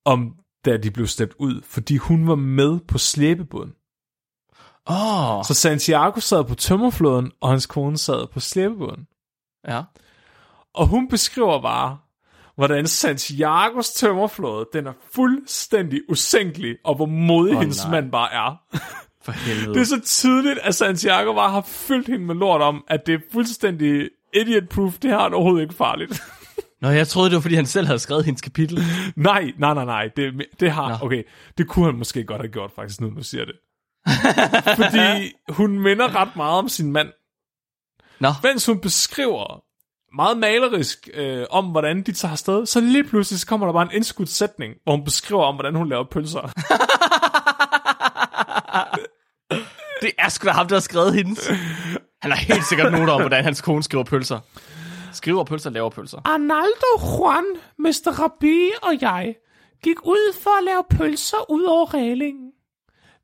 om da de blev slæbt ud, fordi hun var med på slæbebåden. Oh, Så Santiago sad på tømmerflåden, og hans kone sad på slæbebåden. ja. Og hun beskriver bare, hvordan Santiagos tømmerflåde, den er fuldstændig usænkelig, og hvor modig oh, hendes nej. mand bare er. (laughs) For helvede. Det er så tydeligt, at Santiago bare har fyldt hende med lort om, at det er fuldstændig idiot-proof, det her er overhovedet ikke farligt. (laughs) Nå, jeg troede, det var, fordi han selv havde skrevet hendes kapitel. nej, nej, nej, nej, det, det har, Nå. okay, det kunne han måske godt have gjort faktisk, nu du siger det. Fordi (laughs) hun minder ret meget om sin mand, Nå, mens hun beskriver meget malerisk øh, om, hvordan de tager afsted, så lige pludselig så kommer der bare en indskudt sætning, hvor hun beskriver om, hvordan hun laver pølser. (laughs) det er sgu da ham, der har skrevet hendes. Han har helt sikkert noter om, hvordan hans kone skriver pølser. Skriver pølser, laver pølser. Arnaldo, Juan, Mr. Rabi og jeg gik ud for at lave pølser ud over reglingen.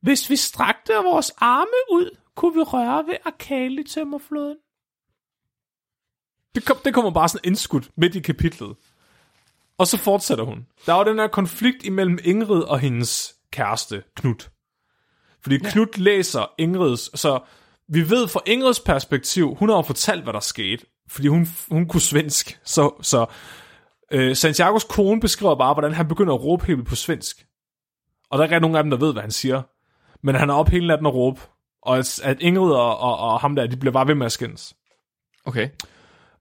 Hvis vi strakte vores arme ud, kunne vi røre ved arkali tømmerfloden. Det, kom, det kommer bare sådan indskudt midt i kapitlet. Og så fortsætter hun. Der var den her konflikt imellem Ingrid og hendes kæreste, Knut. Fordi Knut læser Ingrids, så vi ved fra Ingrids perspektiv, hun har jo fortalt, hvad der skete, fordi hun, hun kunne svensk. Så, så øh, Santiagos kone beskriver bare, hvordan han begynder at råbe helt på svensk. Og der er ikke nogen af dem, der ved, hvad han siger. Men han er op hele natten og råbe. Og at, at Ingrid og, og, og ham der, de bliver bare ved med at skændes. Okay.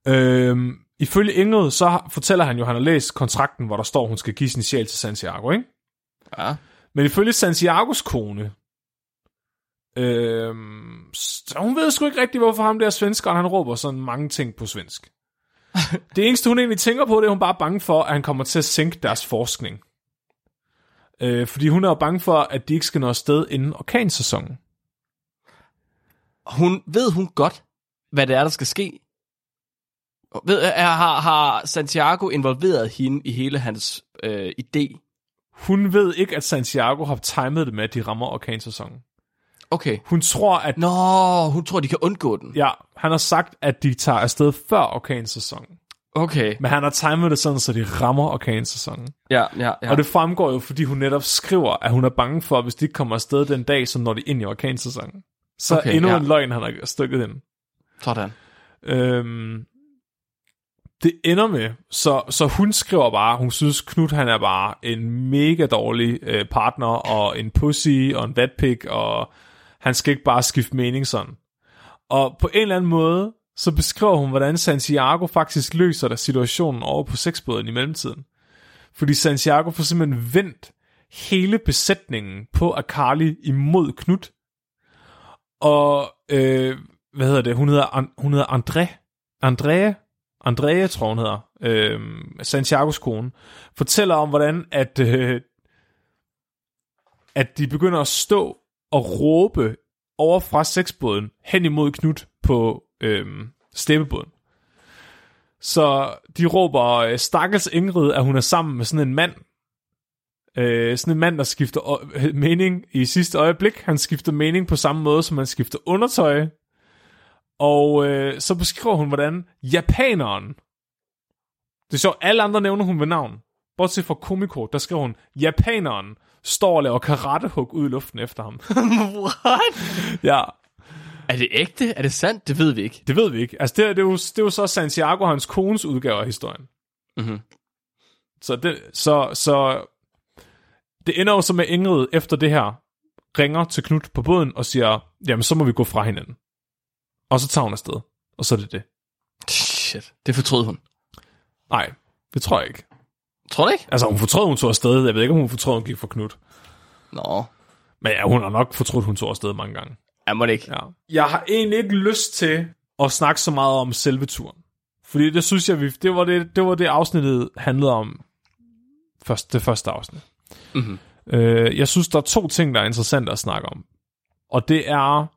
Øhm, ifølge Ingrid, så fortæller han jo, at han har læst kontrakten, hvor der står, at hun skal give sin sjæl til Santiago, ikke? Ja. Men ifølge Santiagos kone, øhm, så hun ved sgu ikke rigtigt, hvorfor ham der svenskeren, han råber sådan mange ting på svensk. (laughs) det eneste, hun egentlig tænker på, det er, hun bare er bange for, at han kommer til at sænke deres forskning. Øh, fordi hun er jo bange for, at de ikke skal nå afsted inden orkansæsonen. Hun, ved hun godt, hvad det er, der skal ske? Ved, er, har, har Santiago involveret hende i hele hans øh, idé? Hun ved ikke, at Santiago har timet det med, at de rammer orkansæsonen. Okay. Hun tror, at Nå, hun tror, de kan undgå den. Ja, han har sagt, at de tager afsted før orkansæsonen. Okay. Men han har timet det sådan, så de rammer orkansæsonen. Ja, ja, ja. Og det fremgår jo, fordi hun netop skriver, at hun er bange for, at hvis de ikke kommer afsted den dag, så når de ind i orkansæsonen. Så okay, endnu ja. en løgn, han har stukket ind. Sådan. Øhm, det ender med, så, så hun skriver bare, hun synes Knut han er bare en mega dårlig øh, partner, og en pussy, og en vatpik, og han skal ikke bare skifte mening sådan. Og på en eller anden måde, så beskriver hun, hvordan Santiago faktisk løser der situationen over på sexbåden i mellemtiden. Fordi Santiago får simpelthen vendt hele besætningen på Akali imod Knut. Og, øh, hvad hedder det, hun hedder, hun hedder André, Andrea, Andrea tror hun hedder, øh, Santiagos kone, fortæller om, hvordan at, øh, at de begynder at stå og råbe over fra sexbåden hen imod Knut på øh, steppebåden. Så de råber, øh, stakkels Ingrid, at hun er sammen med sådan en mand. Øh, sådan en mand, der skifter øh, mening i sidste øjeblik. Han skifter mening på samme måde, som han skifter undertøj. Og øh, så beskriver hun, hvordan japaneren, det er sjovt, alle andre nævner hun ved navn. Bortset fra Komiko, der skriver hun, japaneren står og laver karatehug ud i luften efter ham. (laughs) What? ja, Er det ægte? Er det sandt? Det ved vi ikke. det ved vi ikke. Altså, det, er- det, er, jo, det er jo så Santiago og hans kones udgave af historien. Mhm. Så det, så, så det ender jo så med Ingrid efter det her, ringer til Knut på båden og siger, jamen så må vi gå fra hinanden. Og så tager hun afsted. Og så er det det. Shit. Det fortrød hun. Nej, det tror jeg ikke. Tror du ikke? Altså, hun fortrød, hun tog afsted. Jeg ved ikke, om hun fortrød, hun gik for Knut. Nå. Men ja, hun har nok fortrudt, hun tog afsted mange gange. Jeg må det ikke. Ja. Jeg har egentlig ikke lyst til at snakke så meget om selve turen. Fordi det synes jeg, vi, det, var det, det var det afsnittet handlede om. Først, det første afsnit. Mhm. Øh, jeg synes, der er to ting, der er interessante at snakke om. Og det er,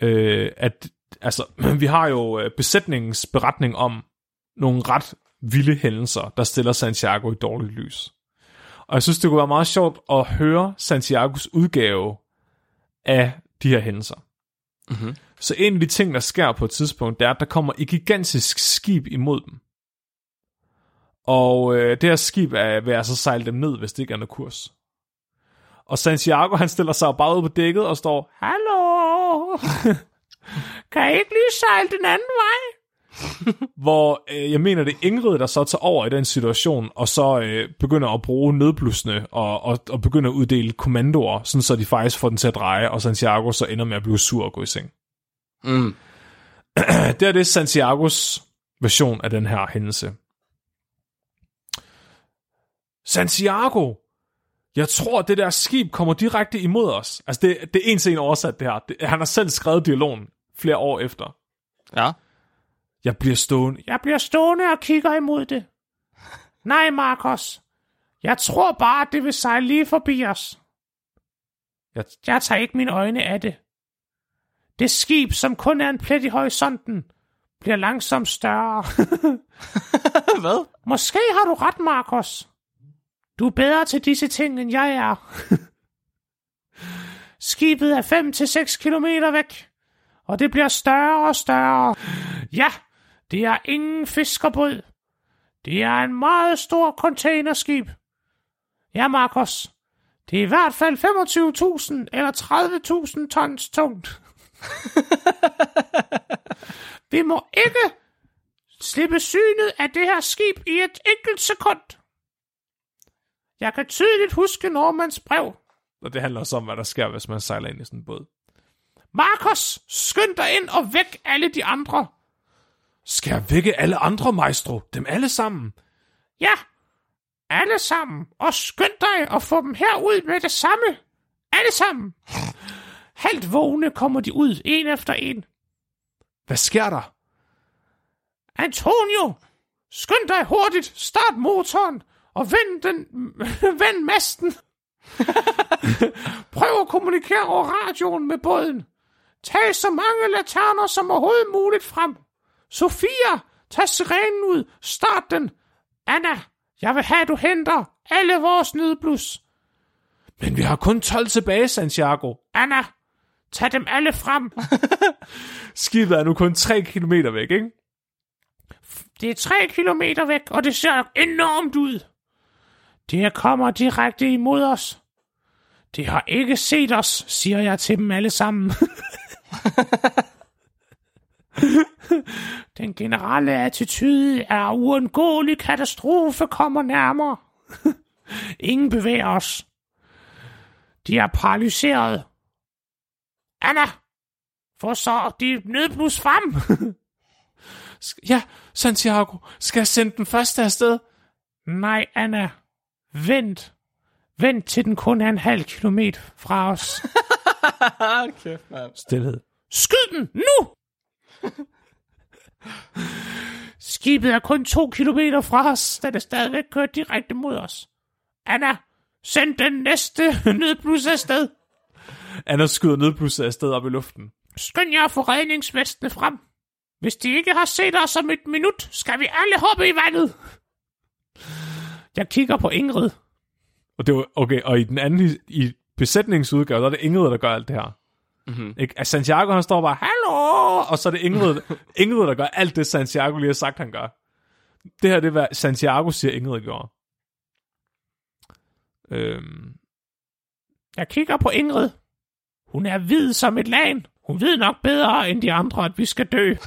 øh, at altså, (clears throat) vi har jo øh, besætningens beretning om nogle ret vilde hændelser, der stiller Santiago i dårligt lys. Og jeg synes, det kunne være meget sjovt at høre Santiagos udgave af de her hændelser. Mhm. Så en af de ting, der sker på et tidspunkt, det er, at der kommer et gigantisk skib imod dem. Og øh, det her skib er ved altså sejle dem ned, hvis det ikke er noget kurs. Og Santiago, han stiller sig bare ud på dækket og står, Hallo! (laughs) kan I ikke lige sejle den anden vej? (laughs) Hvor øh, jeg mener, det er Ingrid, der så tager over i den situation, og så øh, begynder at bruge nødblussene og, og, og begynder at uddele kommandoer, sådan så de faktisk får den til at dreje, og Santiago så ender med at blive sur og gå i seng. Mm. (clears throat) Det er det Santiagos version af den her hændelse. Santiago, jeg tror, det der skib kommer direkte imod os. Altså, det, det er en scene oversat, det her. Det, han har selv skrevet dialogen flere år efter. Ja. Jeg bliver stående. Jeg bliver stående og kigger imod det. Nej, Marcos. Jeg tror bare, det vil sejle lige forbi os. Jeg, jeg tager ikke mine øjne af det. Det skib, som kun er en plet i horisonten, bliver langsomt større. (laughs) (laughs) Hvad? Måske har du ret, Marcos. Du er bedre til disse ting, end jeg er. Skibet er 5-6 kilometer væk, og det bliver større og større. Ja, det er ingen fiskerbåd. Det er en meget stor containerskib. Ja, Markus, Det er i hvert fald 25.000 eller 30.000 tons tungt. Vi må ikke slippe synet af det her skib i et enkelt sekund. Jeg kan tydeligt huske Normans brev. Og det handler også om, hvad der sker, hvis man sejler ind i sådan en båd. Markus, skynd dig ind og væk alle de andre. Skal jeg vække alle andre, maestro? Dem alle sammen? Ja, alle sammen. Og skynd dig og få dem herud med det samme. Alle sammen. Halvt vågne kommer de ud, en efter en. Hvad sker der? Antonio, skynd dig hurtigt, start motoren og vend, den, (laughs) vend masten. (laughs) Prøv at kommunikere over radioen med båden. Tag så mange laterner som overhovedet muligt frem. Sofia, tag sirenen ud. Start den. Anna, jeg vil have, at du henter alle vores nødblus. Men vi har kun 12 tilbage, Santiago. Anna, tag dem alle frem. (laughs) Skibet er nu kun 3 km væk, ikke? Det er 3 km væk, og det ser enormt ud. Det her kommer direkte imod os. Det har ikke set os, siger jeg til dem alle sammen. (laughs) Den generelle attitude er uundgåelig katastrofe kommer nærmere. (laughs) Ingen bevæger os. De er paralyseret. Anna, få så de nødblus frem. (laughs) ja, Santiago, skal jeg sende den første afsted? Nej, Anna. Vent. Vent til den kun er en halv kilometer fra os. (laughs) okay, man. Stilhed. Skyd den nu! Skibet er kun to kilometer fra os, da det stadigvæk kører direkte mod os. Anna, send den næste nødblus afsted. Anna skyder nødblusset afsted op i luften. Skynd jer at få redningsvestene frem. Hvis de ikke har set os om et minut, skal vi alle hoppe i vandet. Jeg kigger på Ingrid. Og det var, okay, og i den anden, i besætningsudgave, der er det Ingrid, der gør alt det her. Mm-hmm. Ikke? Altså, Santiago, han står bare, hallo, og så er det Ingrid, (laughs) Ingrid, der gør alt det, Santiago lige har sagt, han gør. Det her, det er, hvad Santiago siger, Ingrid gjorde. Øhm. Jeg kigger på Ingrid. Hun er hvid som et lagen. Hun ved nok bedre end de andre, at vi skal dø. (laughs)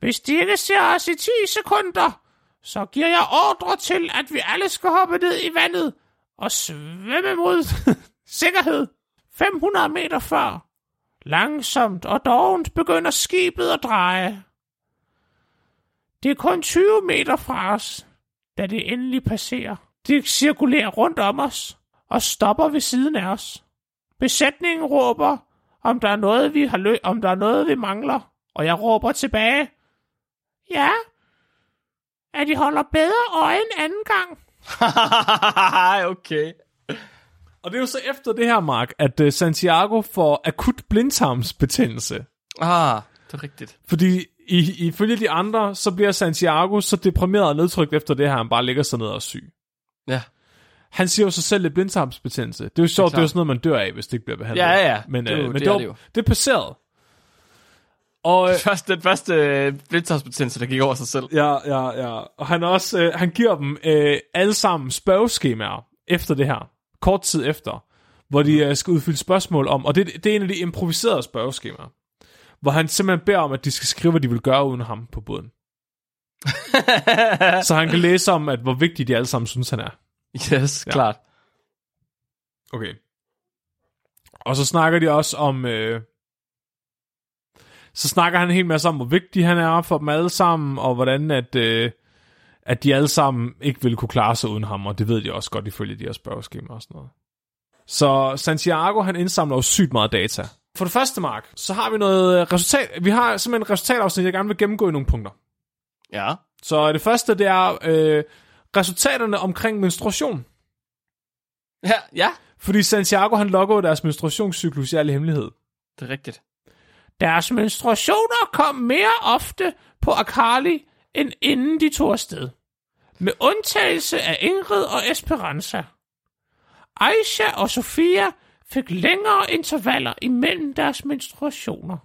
Hvis de ikke ser os i 10 sekunder, så giver jeg ordre til, at vi alle skal hoppe ned i vandet og svømme mod (laughs) sikkerhed. 500 meter før. Langsomt og dovent begynder skibet at dreje. Det er kun 20 meter fra os, da det endelig passerer. Det cirkulerer rundt om os og stopper ved siden af os. Besætningen råber, om der er noget, vi har lø- om der er noget, vi mangler, og jeg råber tilbage. Ja, at de holder bedre øje en anden gang. (laughs) okay. Og det er jo så efter det her, Mark, at uh, Santiago får akut blindtarmsbetændelse. Ah, det er rigtigt. Fordi i, ifølge de andre, så bliver Santiago så deprimeret og nedtrykt efter det her, han bare ligger sig ned og er syg. Ja. Han siger jo sig selv lidt blindtarmsbetændelse. Det er jo sjovt, det er, det er jo sådan noget, man dør af, hvis det ikke bliver behandlet. Ja, ja, ja. Men, Det er øh, jo- men det det, er var, det jo. det er passeret. Og, øh, Først, den første øh, blindtarmsbetændelse, der gik over sig selv. ja, ja, ja. Og han, også, øh, han giver dem øh, alle sammen spørgeskemaer efter det her. Kort tid efter. Hvor de øh, skal udfylde spørgsmål om. Og det, det er en af de improviserede spørgeskemaer. Hvor han simpelthen beder om, at de skal skrive, hvad de vil gøre uden ham på båden. (laughs) så han kan læse om, at hvor vigtigt de alle sammen synes, han er. Yes, ja. klart. Okay. Og så snakker de også om... Øh, så snakker han en hel masse om, hvor vigtig han er for dem alle sammen, og hvordan at, øh, at de alle sammen ikke ville kunne klare sig uden ham, og det ved de også godt ifølge de her spørgeskemaer og sådan noget. Så Santiago, han indsamler jo sygt meget data. For det første, Mark, så har vi noget øh, resultat. Vi har simpelthen et resultatafsnit, jeg gerne vil gennemgå i nogle punkter. Ja. Så det første, det er øh, resultaterne omkring menstruation. Ja, ja. Fordi Santiago, han logger deres menstruationscyklus i al hemmelighed. Det er rigtigt. Deres menstruationer kom mere ofte på Akali, end inden de tog afsted. Med undtagelse af Ingrid og Esperanza. Aisha og Sofia fik længere intervaller imellem deres menstruationer.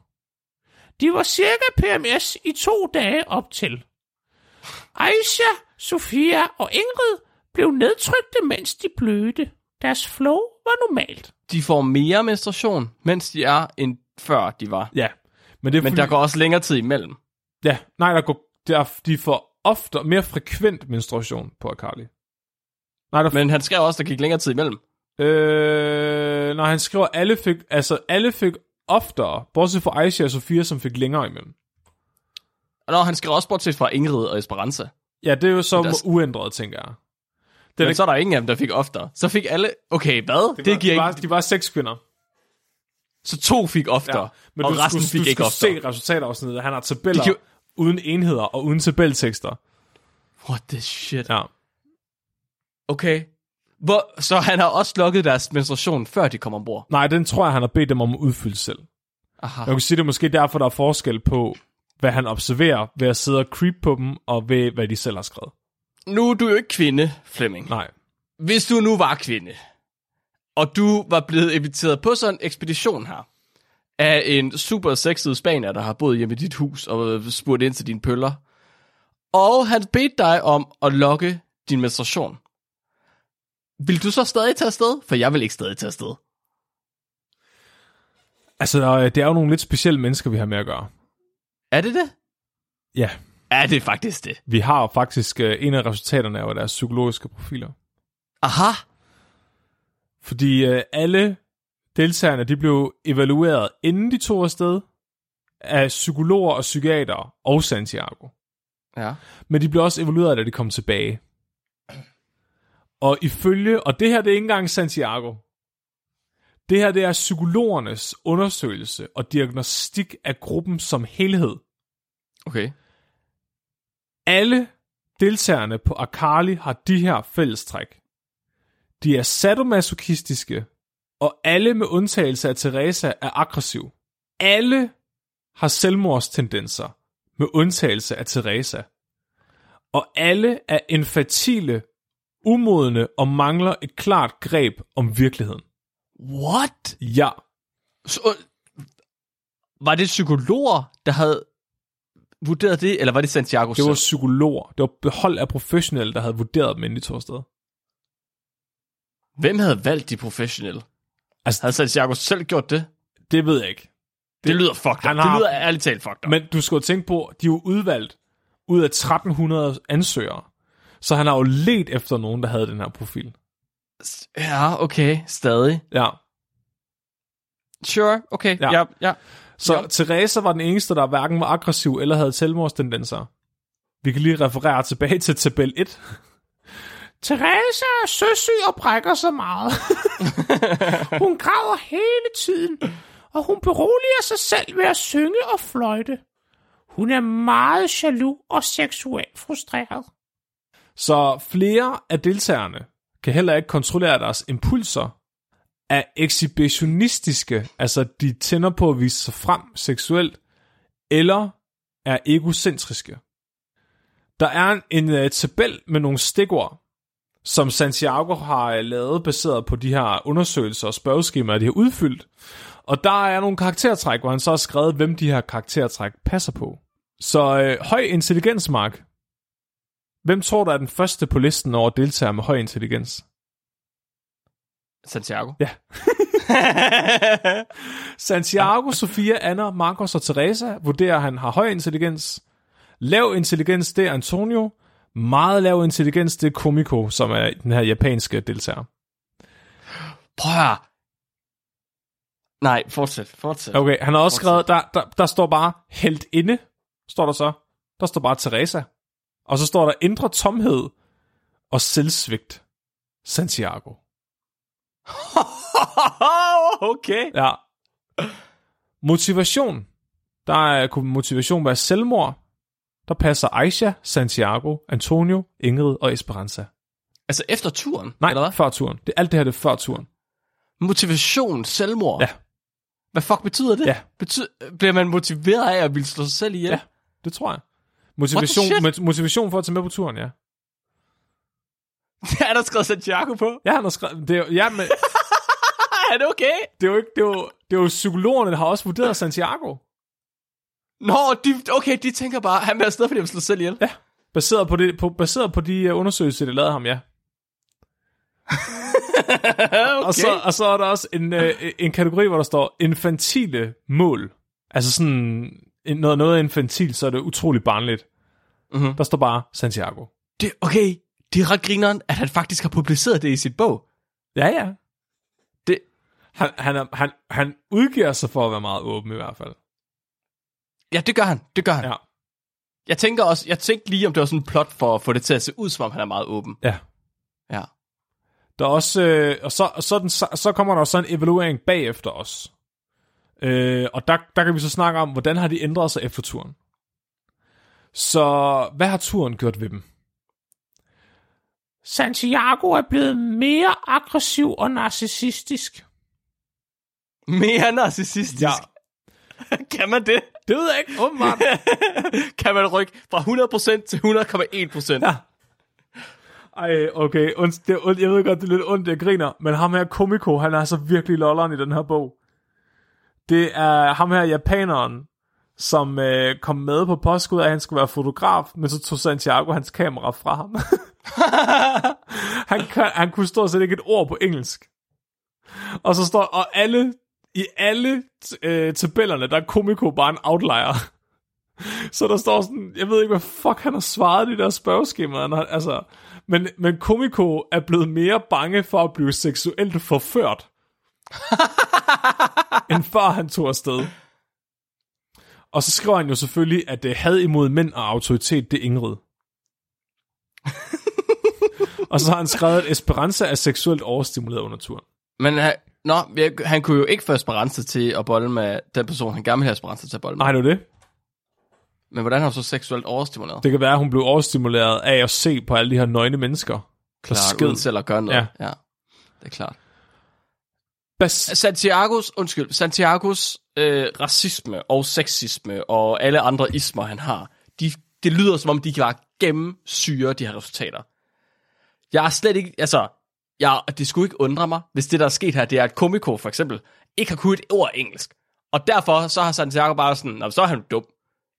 De var cirka PMS i to dage op til. Aisha, Sofia og Ingrid blev nedtrykte, mens de blødte. Deres flow var normalt. De får mere menstruation, mens de er, end før de var. Ja, men, det er Men der går også længere tid imellem. Ja, nej, der går, der, de får ofte mere frekvent menstruation på Akali. Nej, der, Men han skrev også, der gik længere tid imellem. øh, nej, han skriver, alle fik, altså alle fik oftere, bortset fra Aisha og Sofia, som fik længere imellem. Og når han skrev også bortset fra Ingrid og Esperanza. Ja, det er jo så der- uændret, tænker jeg. Det, Men så er der ingen af dem, der fik oftere. Så fik alle... Okay, hvad? Det, var, det giver de, var, ikke... de var seks kvinder. Så to fik oftere, ja, men og du resten skulle, fik du ikke oftere. se resultatafsnittet. Han har tabeller kan uden enheder og uden tabeltekster. What the shit? Ja. Okay. Hvor, så han har også lukket deres menstruation, før de kom ombord. Nej, den tror jeg, han har bedt dem om at udfylde selv. Aha. Jeg kan sige, det er måske derfor, der er forskel på, hvad han observerer ved at sidde og creep på dem, og ved, hvad de selv har skrevet. Nu er du jo ikke kvinde, Flemming. Nej. Hvis du nu var kvinde, og du var blevet inviteret på sådan en ekspedition her, af en super sexet spanier, der har boet hjemme i dit hus og spurgt ind til dine pøller, og han bedte dig om at lokke din menstruation. Vil du så stadig tage afsted? For jeg vil ikke stadig tage afsted. Altså, øh, det er jo nogle lidt specielle mennesker, vi har med at gøre. Er det det? Ja. Er det faktisk det? Vi har faktisk, øh, en af resultaterne af deres psykologiske profiler. Aha. Fordi øh, alle deltagerne, de blev evalueret, inden de tog afsted, af psykologer og psykiater og Santiago. Ja. Men de blev også evalueret, da de kom tilbage. Og ifølge, og det her det er ikke engang Santiago. Det her det er psykologernes undersøgelse og diagnostik af gruppen som helhed. Okay. Alle deltagerne på Akali har de her fællestræk. De er sadomasochistiske, og alle med undtagelse af Teresa er aggressiv. Alle har selvmordstendenser, med undtagelse af Teresa. Og alle er infantile, umodne og mangler et klart greb om virkeligheden. What? Ja, Så, var det psykologer, der havde vurderet det, eller var det Santiago det var selv? psykologer. Det var behold af professionelle, der havde vurderet dem, inden de tog afsted. Hvem havde valgt de professionelle? Altså- havde Santiago selv gjort det? Det ved jeg ikke. Det, det lyder fucked han up. har- Det lyder ærligt talt fucked up. Men du skal jo tænke på, de er jo udvalgt ud af 1300 ansøgere. Så han har jo let efter nogen, der havde den her profil. Ja, okay. Stadig. Ja. Sure, okay. Ja. Ja, ja. Så ja. Teresa var den eneste, der hverken var aggressiv eller havde selvmordstendenser. Vi kan lige referere tilbage til tabel 1. Teresa er søsyg og brækker så meget. (laughs) hun græder hele tiden, og hun beroliger sig selv ved at synge og fløjte. Hun er meget jaloux og seksuelt frustreret. Så flere af deltagerne kan heller ikke kontrollere deres impulser, er ekshibitionistiske, altså de tænder på at vise sig frem seksuelt, eller er egocentriske. Der er en, en uh, tabel med nogle stikord, som Santiago har uh, lavet baseret på de her undersøgelser og spørgeskemaer, de har udfyldt. Og der er nogle karaktertræk, hvor han så har skrevet, hvem de her karaktertræk passer på. Så uh, høj intelligens, Mark. Hvem tror der er den første på listen over deltagere med høj intelligens? Santiago. Ja. (laughs) Santiago, Sofia, Anna, Marcos og Teresa vurderer, at han har høj intelligens. Lav intelligens, det er Antonio. Meget lav intelligens, det er Komiko, som er den her japanske deltager. Prøv at. Nej, fortsæt, fortsæt. Okay, han har også skrevet, der, der, der står bare helt inde, står der så. Der står bare Teresa. Og så står der indre tomhed og selvsvigt. Santiago. (laughs) okay. Ja. Motivation. Der er, kunne motivation være selvmord. Der passer Aisha, Santiago, Antonio, Ingrid og Esperanza. Altså efter turen, Nej, eller hvad? før turen. Det, alt det her det er før turen. Motivation, selvmord. Ja. Hvad fuck betyder det? Ja. Betyder, bliver man motiveret af at ville slå sig selv ihjel? Ja. Det tror jeg. Motivation, motivation for at tage med på turen, ja. (laughs) Er der skrevet Santiago på. Ja, han har skrevet, det er, ja, men (laughs) er det okay? det er jo ikke, det er jo, det er jo psykologerne, der har også vurderet Santiago. Nå, de, okay, de tænker bare, han vil afsted, fordi han vil slå sig selv ihjel. Ja. Baseret på, det, på, baseret på de uh, undersøgelser, der lavede ham, ja. okay. (laughs) Og, så, og så er der også en, øh, en kategori, hvor der står infantile mål. Altså sådan noget, noget infantil, så er det utrolig barnligt. Mhm. Der står bare Santiago. det, okay, det er ret grineren, at han faktisk har publiceret det i sit bog. Ja, ja. Det, Han, han, er, han, han udgiver sig for at være meget åben i hvert fald. Ja, det gør han, det gør han. Ja. Jeg tænker også, jeg tænkte lige, om det var sådan en plot for at få det til at se ud, som om han er meget åben. Ja. Ja. Der er også, øh, og så, og så, den, så, så kommer der også en evaluering bagefter os. Øh, og der, der kan vi så snakke om, hvordan har de ændret sig efter turen. Så hvad har turen gjort ved dem? Santiago er blevet mere aggressiv og narcissistisk. Mere narcissistisk. Ja. (laughs) kan man det? Det ved jeg ikke, åbenbart. (laughs) kan man rykke fra 100% til 100,1%? Ja. Ej, okay. Und, det, er ondt. jeg ved godt, det er lidt ondt, jeg griner, men ham her Komiko, han er altså virkelig lolleren i den her bog. Det er ham her japaneren, som øh, kom med på påskud at han skulle være fotograf, men så tog Santiago hans kamera fra ham. (laughs) han, kan, han kunne stort set ikke et ord på engelsk. Og så står, og alle, i alle øh, tabellerne, der er Komiko bare en outlier. (laughs) Så der står sådan, jeg ved ikke, hvad fuck han har svaret i de der spørgeskemaer. Altså, men, men Komiko er blevet mere bange for at blive seksuelt forført, (laughs) end før han tog afsted. Og så skriver han jo selvfølgelig, at det had imod mænd og autoritet, det er Ingrid. (laughs) og så har han skrevet, at Esperanza er seksuelt overstimuleret under turen. Men nå, jeg- han kunne jo ikke få Esperanza til at bolle med den person, han gerne ville have Esperanza til at bolle med. Nej, det er det. Men hvordan har hun så seksuelt overstimuleret? Det kan være, at hun blev overstimuleret af at se på alle de her nøgne mennesker. Klart, sked. uden selv at gøre noget. Ja. Ja. ja. Det er klart. Bas- Santiagos, undskyld, Santiagos øh, racisme og sexisme og alle andre ismer, han har, de, det lyder som om, de kan bare gennemsyre de her resultater. Jeg er slet ikke, altså, jeg, det skulle ikke undre mig, hvis det, der er sket her, det er, at Komiko for eksempel ikke har kunnet et ord engelsk. Og derfor så har Santiago bare sådan, "Nå, så er han dum.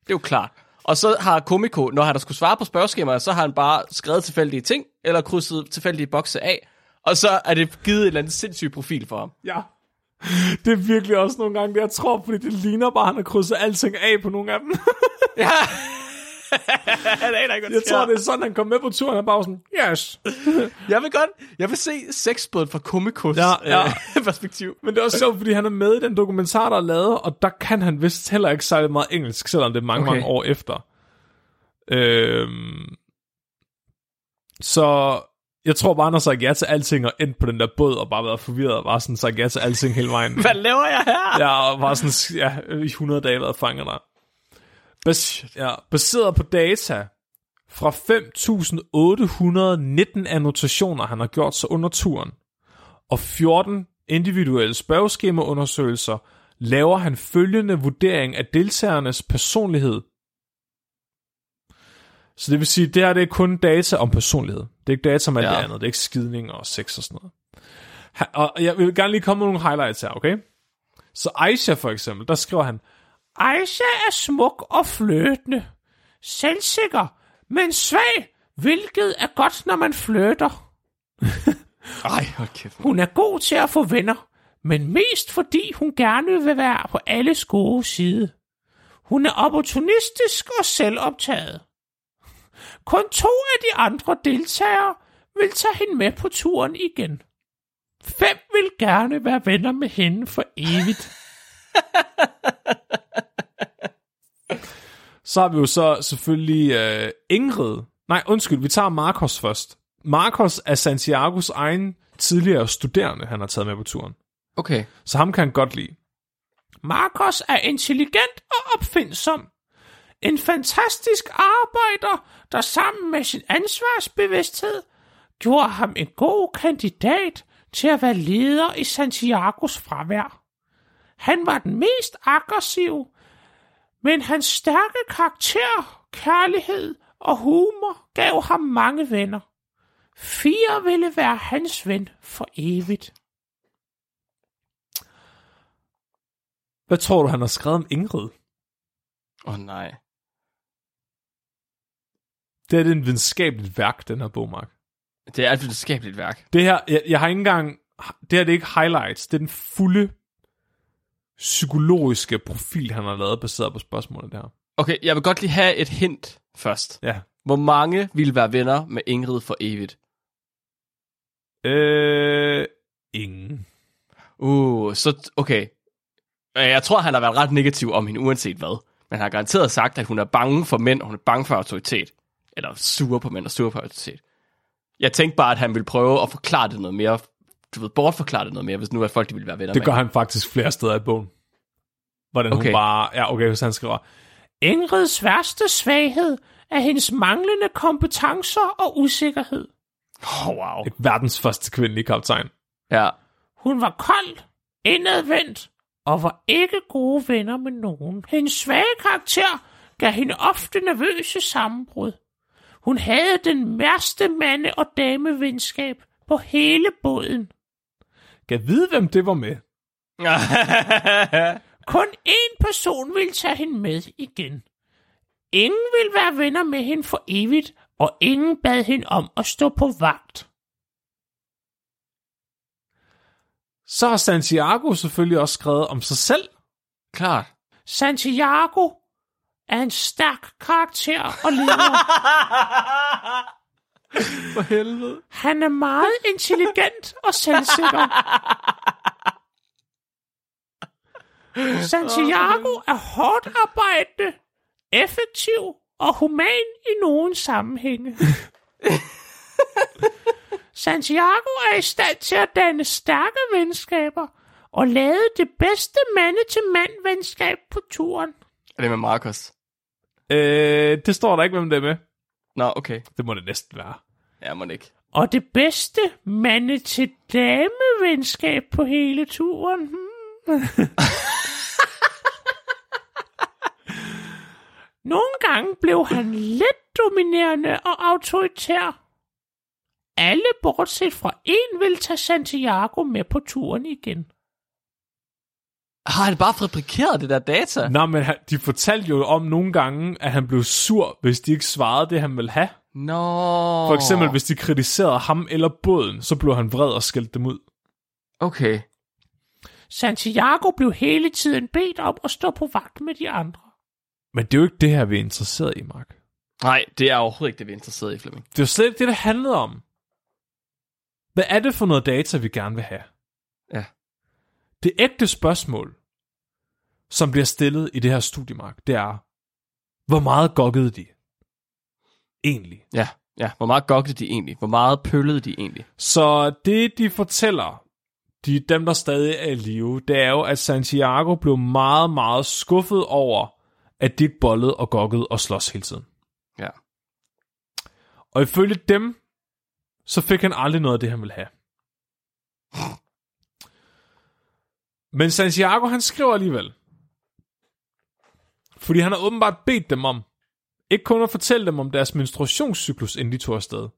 Det er jo klart. Og så har Komiko, når han der skulle svare på spørgeskemaet, så har han bare skrevet tilfældige ting, eller krydset tilfældige bokse af, og så er det givet et eller andet sindssygt profil for ham. Ja. (laughs) Det er virkelig også nogle gange, det jeg tror, fordi det ligner bare, at han har krydset alting af på nogle af dem. (laughs) Ja. (laughs) han aner ikke, jeg tror, det er sådan, han kom med på turen. Han bare sådan, yes. (laughs) Jeg vil godt, jeg vil se sexbåden fra Komikos Ja, ja. Øh, (laughs) perspektiv. Men det er også sjovt, fordi han er med i den dokumentar, der er lavet, og der kan han vist heller ikke særlig meget engelsk, selvom det er mange, Okay. mange år efter. Øhm, så jeg tror bare, han har sagt ja til alting, og endt på den der båd, og bare været forvirret, og bare sådan sagt ja til alting hele vejen. Hvad laver jeg her? Ja, og var sådan, ja, i 100 dage været fanget der. Bas, ja, baseret på data fra 5.819 annotationer, han har gjort sig under turen, og 14 individuelle spørgeskemaundersøgelser laver han følgende vurdering af deltagernes personlighed. Så det vil sige, det her det er kun data om personlighed. Det er ikke data om alt Ja. det andet. Det er ikke skidning og sex og sådan noget. Og jeg vil gerne lige komme med nogle highlights her, okay? Så Aisha for eksempel, der skriver han, Aisha er smuk og fløtende. Selvsikker, men svag, hvilket er godt, når man flytter. (laughs) Ej, hold kæft. Hun er god til at få venner, men mest fordi hun gerne vil være på alles gode side. Hun er opportunistisk og selvoptaget. Kun to af de andre deltagere vil tage hende med på turen igen. Fem vil gerne være venner med hende for evigt. Så har vi jo så selvfølgelig øh, Ingrid. Nej, undskyld, vi tager Marcos først. Marcos er Santiagos egen tidligere studerende, han har taget med på turen. Okay. Så ham kan han godt lide. Marcos er intelligent og opfindsom. En fantastisk arbejder, der sammen med sin ansvarsbevidsthed gjorde ham en god kandidat til at være leder i Santiagos fravær. Han var den mest aggressive, men hans stærke karakter, kærlighed og humor gav ham mange venner. Fire ville være hans ven for evigt. Hvad tror du, han har skrevet om Ingrid? Åh oh, nej. Det er det en videnskabeligt værk, den her bog, Mark. Det er et videnskabeligt værk. Det her, jeg, jeg har ikke engang, det her det er ikke highlights, det er den fulde psykologiske profil, han har lavet, baseret på spørgsmålet der. Okay, jeg vil godt lige have et hint først. Ja. Hvor mange vil være venner med Ingrid for evigt? Øh, ingen. Uh, så okay. Jeg tror, han har været ret negativ om hende, uanset hvad. Men han har garanteret sagt, at hun er bange for mænd, og hun er bange for autoritet. Eller sur på mænd og sur på autoritet. Jeg tænkte bare, at han ville prøve at forklare det noget mere. Du ved, bortforklare det noget mere, hvis nu er folk, de vil være venner Det med. gør han faktisk flere steder i bogen. Hvordan. Okay. hun bare... Ja, okay, hvis han skriver... Ingrids værste svaghed er hendes manglende kompetencer og usikkerhed. Oh, wow. Et verdens første kvindelige kaptajn. Ja. Hun var kold, indadvendt og var ikke gode venner med nogen. Hendes svage karakter gav hende ofte nervøse sammenbrud. Hun havde den værste mande- og damevenskab på hele båden. Kan vide, hvem det var med? (laughs) Kun én person ville tage hende med igen. Ingen ville være venner med hende for evigt, og ingen bad hende om at stå på vagt. Så har Santiago selvfølgelig også skrevet om sig selv. Klart. Santiago er en stærk karakter og leder. (laughs) (laughs) For helvede. Han er meget intelligent og selvsikker. Santiago er hårdt arbejdende, effektiv og human i nogle sammenhænge. Santiago er i stand til at danne stærke venskaber og lave det bedste mande-til-mand-venskab på turen. Er det med Marcos? Øh, det står der ikke, hvem det er med. Nå, okay. Det må det næsten være. Ja, må det ikke. Og det bedste mande-til-dame-venskab på hele turen. Hmm. (laughs) Nogle gange blev han lidt dominerende og autoritær. Alle bortset fra en vil tage Santiago med på turen igen. Har han bare fabrikeret det der data? Nå, men han- de fortalte jo om nogle gange, at han blev sur, hvis de ikke svarede det, han ville have. Nå. For eksempel, hvis de kritiserede ham eller båden, så blev han vred og skældte dem ud. Okay. Santiago blev hele tiden bedt om at stå på vagt med de andre. Men det er jo ikke det her, vi er interesseret i, Mark. Nej, det er overhovedet ikke det, vi er interesseret i, Flemming. Det er jo slet ikke det, det handlede om. Hvad er det for noget data, vi gerne vil have? Ja. Det ægte spørgsmål, som bliver stillet i det her studiemark, det er, hvor meget gokkede de? Egentlig. Ja, ja. Hvor meget gokkede de egentlig? Hvor meget pøllede de egentlig? Så det, de fortæller, de, dem der stadig er i live, det er jo, at Santiago blev meget, meget skuffet over, at de ikke bollede og gokkede og slås hele tiden. Ja. Og ifølge dem, så fik han aldrig noget af det, han ville have. Men Santiago, han skriver alligevel. Fordi han har åbenbart bedt dem om, ikke kun at fortælle dem om deres menstruationscyklus, inden de tog afsted,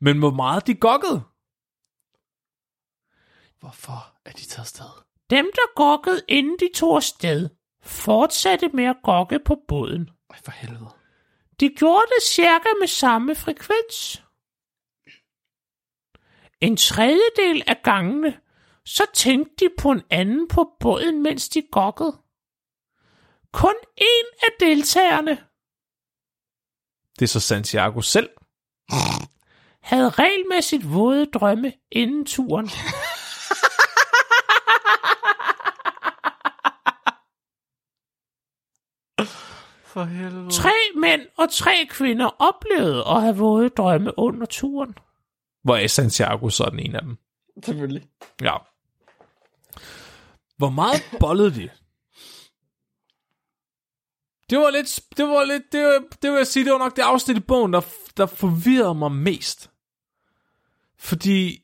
men hvor meget de gokkede. Hvorfor er de taget afsted? Dem, der gokkede, inden de tog afsted, fortsatte med at gokke på båden. Ej, for helvede. De gjorde det cirka med samme frekvens. En tredjedel af gangene, så tænkte de på en anden på båden, mens de gokkede. Kun én af deltagerne Det er så Santiago selv. havde regelmæssigt våde drømme inden turen. (laughs) For helvede. Tre mænd og tre kvinder oplevede at have våde drømme under turen. Hvor er Santiago så den ene af dem. Selvfølgelig. Ja. Hvor meget bollede de? Det var lidt, det var lidt, det, var, det vil jeg sige, det var nok det afsnit i bogen, der, der forvirrede mig mest. Fordi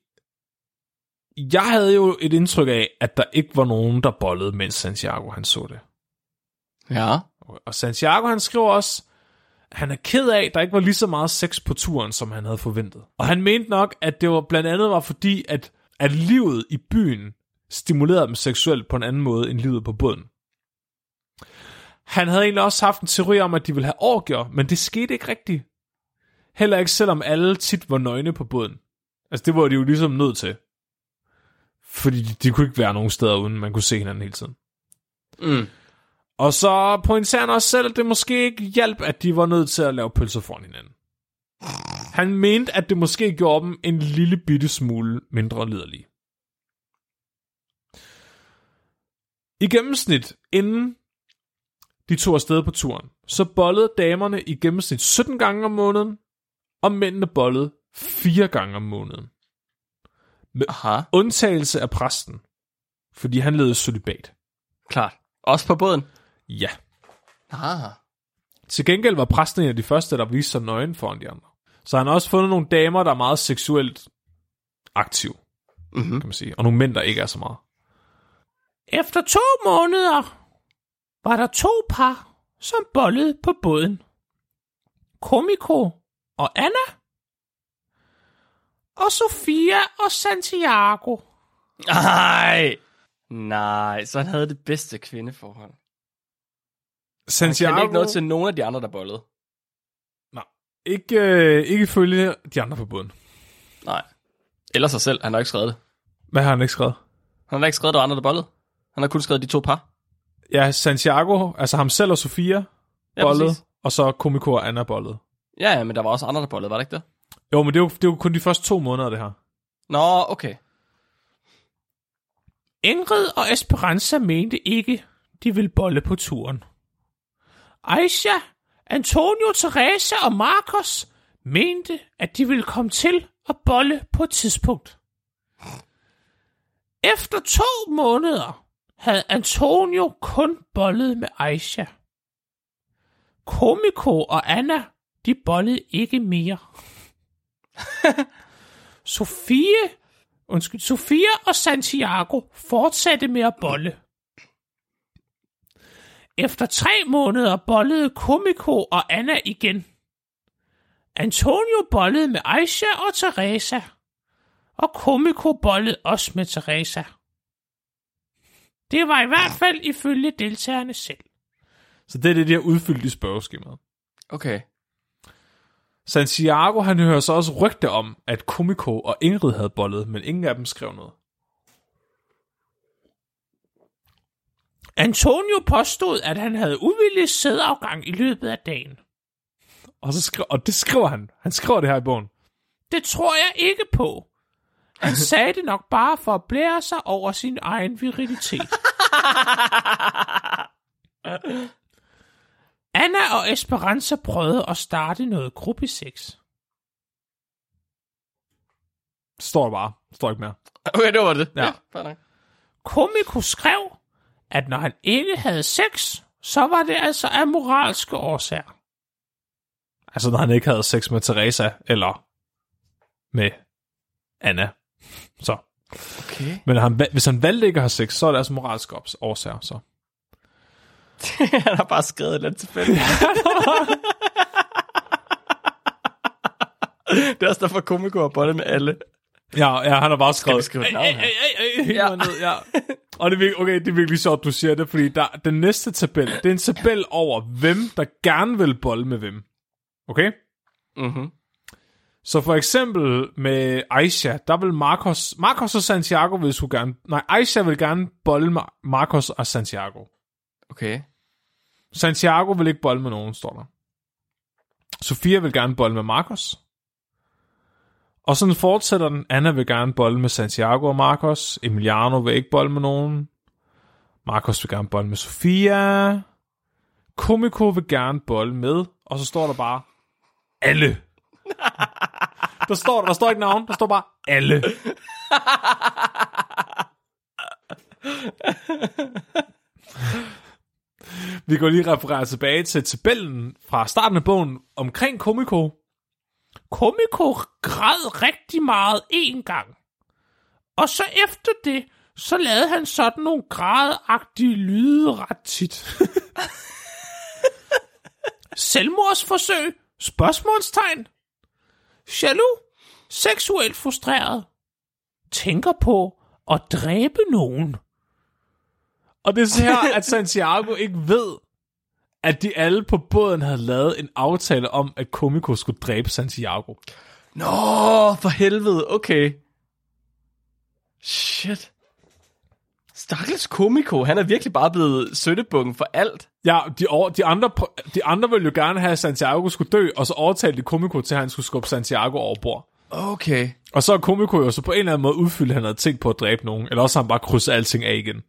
jeg havde jo et indtryk af, at der ikke var nogen, der bollede, mens Santiago han så det. Ja. Og Santiago han skriver også, han er ked af, at der ikke var lige så meget sex på turen, som han havde forventet. Og han mente nok, at det var blandt andet var fordi, at, at livet i byen stimulerede dem seksuelt på en anden måde end livet på båden. Han havde egentlig også haft en teori om, at de ville have orgier, men det skete ikke rigtigt. Heller ikke selvom alle tit var nøgne på båden. Altså det var de jo ligesom nødt til. Fordi de, de kunne ikke være nogen steder, uden man kunne se hinanden hele tiden. Mm. Og så pointerer han også selv, at det måske ikke hjalp, at de var nødt til at lave pølser foran hinanden. Han mente, at det måske gjorde dem en lille bitte smule mindre liderlige. I gennemsnit, inden de tog afsted på turen, så bollede damerne i gennemsnit 17 gange om måneden, og mændene bollede 4 gange om måneden. Aha. Undtagelse af præsten, fordi han levede celibat. Klart. Også på båden? Ja. Ah. Til gengæld var præsten en af de første, der viste sig nøgen foran de andre. Så han har også fundet nogle damer, der er meget seksuelt aktiv, Mm-hmm. kan man sige. Og nogle mænd, der ikke er så meget. Efter to måneder var der to par, som bollede på båden. Komiko og Anna. Og Sofia og Santiago. Ej. Nej, så han havde det bedste kvindeforhold. Han Santiago... kendte ikke noget til nogen af de andre, der bollede. Nej, ikke, øh, ikke ifølge de andre på båden. Nej. Eller sig selv. Han har ikke skrevet det. Hvad har han ikke skrevet? Han har ikke skrevet, der var andre, der bollede. Han har kun skrevet de to par. Ja, Santiago, altså ham selv og Sofia, Ja, bollede, præcis. og så Komiko og Anna bollede. Ja, ja, men der var også andre, der bollede, var det ikke det? Jo, men det jo, det jo kun de første to måneder, det her. Nå, okay. Ingrid og Esperanza mente ikke, de ville bolle på turen. Aisha, Antonio, Teresa og Marcos mente, at de ville komme til at bolle på et tidspunkt. Efter to måneder havde Antonio kun bollet med Aisha. Komiko og Anna, de bollede ikke mere. (laughs) Sofie, undskyld, Sofia og Santiago fortsatte med at bolle. Efter tre måneder bollede Komiko og Anna igen. Antonio bollede med Aisha og Teresa. Og Komiko bollede også med Teresa. Det var i hvert fald ifølge deltagerne selv. Så det er det, de har udfyldt i spørgeskemaet. Okay. Santiago, han hører så også rygte om, at Komiko og Ingrid havde bollet, men ingen af dem skrev noget. Antonio påstod, at han havde uvillig sædafgang i løbet af dagen. Og, så skrev, og det skriver han. Han skriver det her i bogen. Det tror jeg ikke på. Han sagde det nok bare for at blære sig over sin egen virilitet. Anna og Esperanza prøvede at starte noget gruppesex. Står der bare. Det står ikke mere. Okay, det var det. Ja. nok. Komiko skrev, at når han ikke havde sex, så var det altså af moralske årsager. Altså, når han ikke havde sex med Teresa, eller med Anna. Så. Okay. Men han, hvis han valgte ikke at have sex, så er det altså moralsk ops- årsager. Så. (laughs) han har bare skrevet andet tilfældigt. (laughs) det er også derfor, komiko har bollet med alle. Ja, ja, han har bare skrevet... skrive et navn her? ja. Ja. ned, ja. Og det er, virkelig, okay, det er virkelig sjovt, du siger det, fordi der, den næste tabel, det er en tabel over, hvem der gerne vil bolle med hvem. Okay? Mm-hmm. Så for eksempel med Aisha, der vil Marcos, Marcos og Santiago vil sgu gerne, nej, Aisha vil gerne bolle med Marcos og Santiago. Okay. Santiago vil ikke bolle med nogen, står der. Sofia vil gerne bolle med Marcos. Og sådan fortsætter den. Anna vil gerne bolle med Santiago og Marcos. Emiliano vil ikke bolle med nogen. Marcos vil gerne bolle med Sofia. Komiko vil gerne bolle med. Og så står der bare alle. (laughs) Der står, der står ikke navn, der står bare alle. Vi går lige referere tilbage til tabellen fra starten af bogen omkring Komiko. Komiko græd rigtig meget en gang. Og så efter det, så lavede han sådan nogle grædagtige lyde ret tit. (laughs) Selvmordsforsøg? Spørgsmålstegn? Jaloux? Seksuelt frustreret? Tænker på at dræbe nogen? Og det er så her, at Santiago ikke ved, at de alle på båden havde lavet en aftale om, at Komiko skulle dræbe Santiago. Nå, for helvede. Okay. Shit. Stakkels komiko. Han er virkelig bare blevet søndebukken for alt. Ja, de, over, de, andre, de andre ville jo gerne have, at Santiago skulle dø, og så overtalte de Komiko til, at han skulle skubbe Santiago over bord. Okay. Og så er Komiko jo så på en eller anden måde udfyldt, at han havde tænkt på at dræbe nogen, eller også har han bare krydset alting af igen.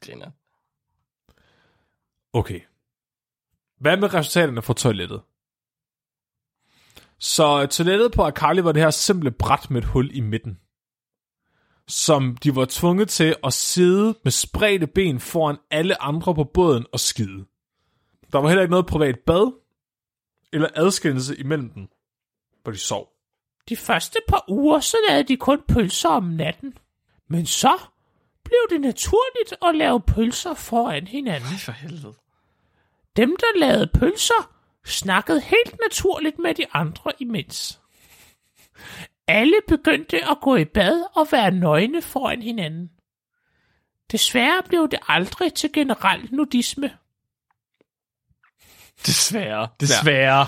Griner. Okay. Hvad med resultaterne fra toilettet? Så toilettet på Akali var det her simple bræt med et hul i midten. Som de var tvunget til at sidde med spredte ben foran alle andre på båden og skide. Der var heller ikke noget privat bad eller adskillelse imellem dem, hvor de sov. De første par uger, så lavede de kun pølser om natten. Men så blev det naturligt at lave pølser foran hinanden. Ej, for helvede. Dem, der lavede pølser, snakkede helt naturligt med de andre imens. Alle begyndte at gå i bad og være nøgne foran hinanden. Desværre blev det aldrig til generel nudisme. Desværre. Desværre. Ja.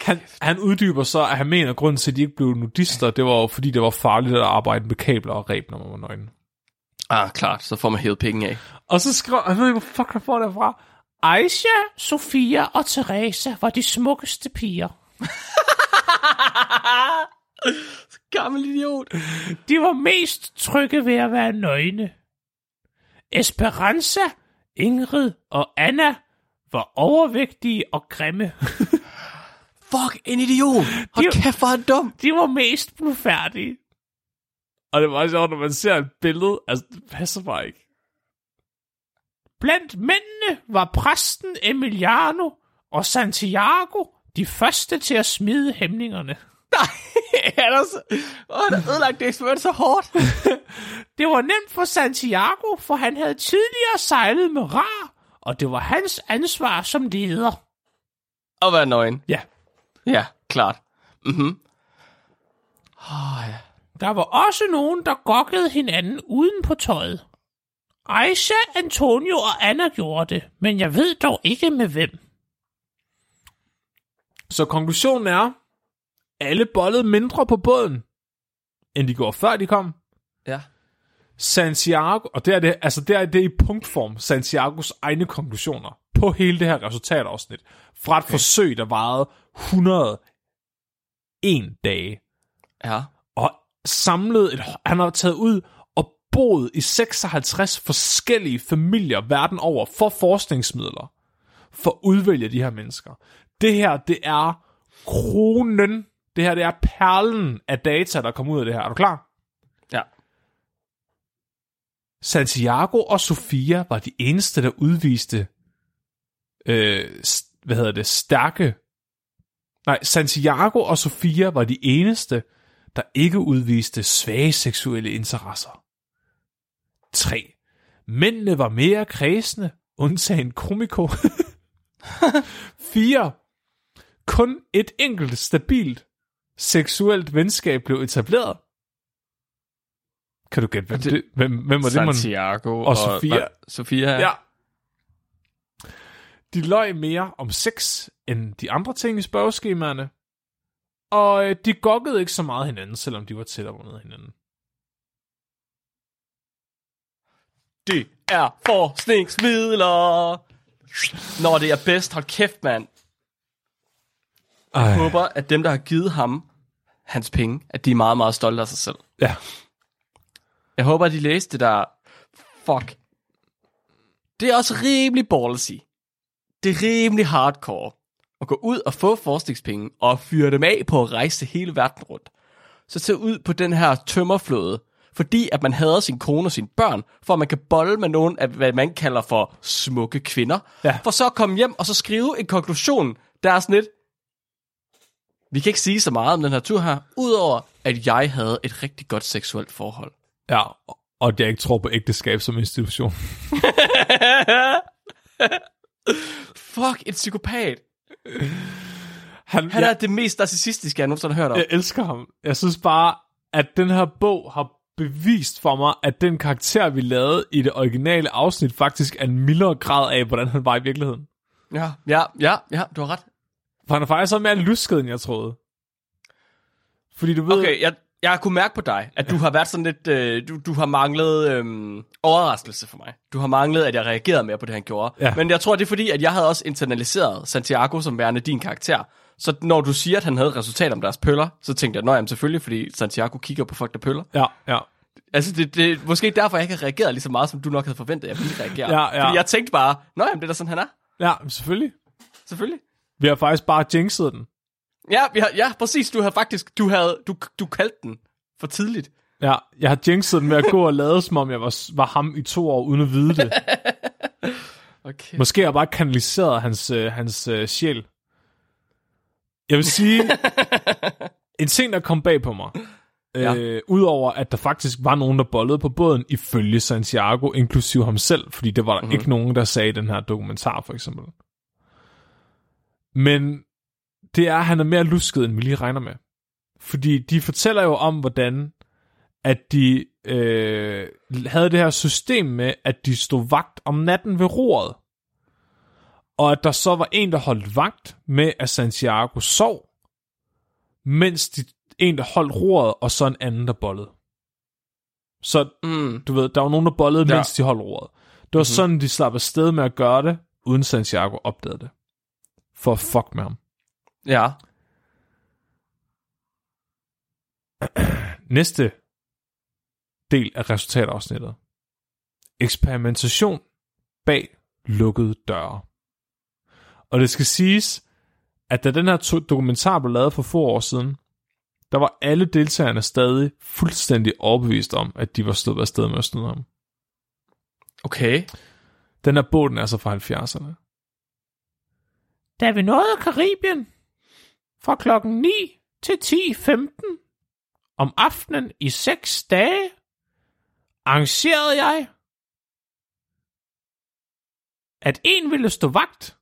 Han, han uddyber så, at han mener, at grunden til, at de ikke blev nudister, det var fordi det var farligt at arbejde med kabler og reb, når man var nøgen. Ah, klart. Så får man hævet penge af. Og så skriver jeg ved ikke, hvor fuck han får det fra. Aisha, Sofia og Teresa var de smukkeste piger. (laughs) Gammel idiot. De var mest trygge ved at være nøgne. Esperanza, Ingrid og Anna var overvægtige og grimme. (laughs) Fuck, en idiot. Hold De- kæft, hvor er han dum. De var mest blufærdige. Og det var sjovt, når man ser et billede. Altså, det passer bare ikke. Blandt mændene var præsten Emiliano og Santiago de første til at smide hæmningerne. Nej, (laughs) han er så... Åh, har ødelagt det eksperiment så hårdt. (laughs) Det var nemt for Santiago, for han havde tidligere sejlet med rar, og det var hans ansvar som leder. At være nøgen. Ja. Ja, klart. Mhm. Åh, ja. Der var også nogen, der gokkede hinanden uden på tøjet. Aisha, Antonio og Anna gjorde det, men jeg ved dog ikke med hvem. Så konklusionen er, alle bollede mindre på båden, end de gjorde før de kom. Ja. Santiago, og det er det, altså det er det i punktform, Santiagos egne konklusioner på hele det her resultatafsnit. Fra et okay. forsøg, der varede 101 dage. Ja. Og samlet et, han har taget ud og boet i 56 forskellige familier verden over for forskningsmidler. For at udvælge de her mennesker. Det her, det er kronen. Det her, det er perlen af data, der kommer ud af det her. Er du klar? Ja. Santiago og Sofia var de eneste, der udviste, øh, hvad hedder det, stærke... Nej, Santiago og Sofia var de eneste, der ikke udviste svage seksuelle interesser. 3. Mændene var mere kredsende, undtagen Krumiko. (laughs) 4. Kun et enkelt stabilt seksuelt venskab blev etableret. Kan du gætte, hvem, det, hvem, hvem var det, man... Santiago og Sofia. hvad? Sofia, Ja. De løg mere om sex end de andre ting i spørgeskemaerne. Og øh, de gokkede ikke så meget hinanden, selvom de var tæt op med hinanden. Det er forskningsmidler. Når det er bedst, hold kæft, mand. Ej. Jeg håber, at dem, der har givet ham hans penge, at de er meget, meget stolte af sig selv. Ja. Jeg håber, at de læste det der. Fuck. Det er også rimelig ballsy. Det er rimelig hardcore. At gå ud og få forskningspenge og fyre dem af på at rejse hele verden rundt. Så tage ud på den her tømmerflåde, fordi at man hader sin kone og sine børn, for at man kan bolle med nogen af, hvad man kalder for smukke kvinder. Ja. For så at komme hjem og så skrive en konklusion, der er sådan lidt, vi kan ikke sige så meget om den her tur her, udover at jeg havde et rigtig godt seksuelt forhold. Ja, og jeg ikke tror på ægteskab som institution. (laughs) Fuck, en psykopat. Han, Han jeg, er det mest narcissistiske, jeg nogensinde har hørt om. jeg elsker ham. Jeg synes bare, at den her bog har bevist for mig, at den karakter, vi lavede i det originale afsnit, faktisk er en mildere grad af, hvordan han var i virkeligheden. Ja, ja, ja, ja, du har ret. For han er faktisk så mere lusket, end jeg troede. Fordi du ved... Okay, jeg, jeg har kunnet mærke på dig, at du har været sådan lidt, øh, du, du har manglet øh, overraskelse for mig. Du har manglet, at jeg reagerede mere på det, han gjorde. Ja. Men jeg tror, det er fordi, at jeg havde også internaliseret Santiago som værende din karakter. Så når du siger, at han havde resultat om deres pøller, så tænkte jeg, nej, selvfølgelig, fordi Santiago kigger på folk, der pøller. Ja, ja. Altså, det, det er måske derfor, jeg ikke har reageret lige så meget, som du nok havde forventet, at jeg ville reagere. Ja, ja. Fordi jeg tænkte bare, nej, det er da sådan, han er. Ja, selvfølgelig. Selvfølgelig. Vi har faktisk bare jinxet den. Ja, vi har, ja, præcis. Du havde faktisk, du havde, du, du kaldte den for tidligt. Ja, jeg har jinxet den med at gå og lade, som om jeg var, var ham i to år, uden at vide det. (laughs) Okay. Måske har jeg bare kanaliseret hans, øh, hans øh, sjæl. Jeg vil sige, (laughs) en ting, der kom bag på mig, Ja. øh, udover at der faktisk var nogen, der bollede på båden, ifølge Santiago, inklusive ham selv, fordi det var der Mhm. mm-hmm. ikke nogen, der sagde i den her dokumentar, for eksempel. Men det er, at han er mere lusket, end vi lige regner med. Fordi de fortæller jo om, hvordan at de øh, havde det her system med, at de stod vagt om natten ved roret. Og at der så var en, der holdt vagt med, at Santiago sov, mens de, en, der holdt roret, og så en anden, der bollede. Så Mm. du ved, der var nogen, der bollede, Ja. mens de holdt roret. Det var mm-hmm. sådan, de slap afsted med at gøre det, uden Santiago opdagede det. For at fuck med ham. Ja. (clears throat) Næste del af resultatafsnittet. Eksperimentation bag lukkede døre. Og det skal siges, at da den her dokumentar blev lavet for få år siden, der var alle deltagerne stadig fuldstændig overbevist om, at de var stået afsted med at snyde ham. Okay. Den her bog, den er så fra 70'erne. Da vi nåede Karibien fra klokken 9 til 10.15 om aftenen i 6 dage, arrangerede jeg, at en ville stå vagt.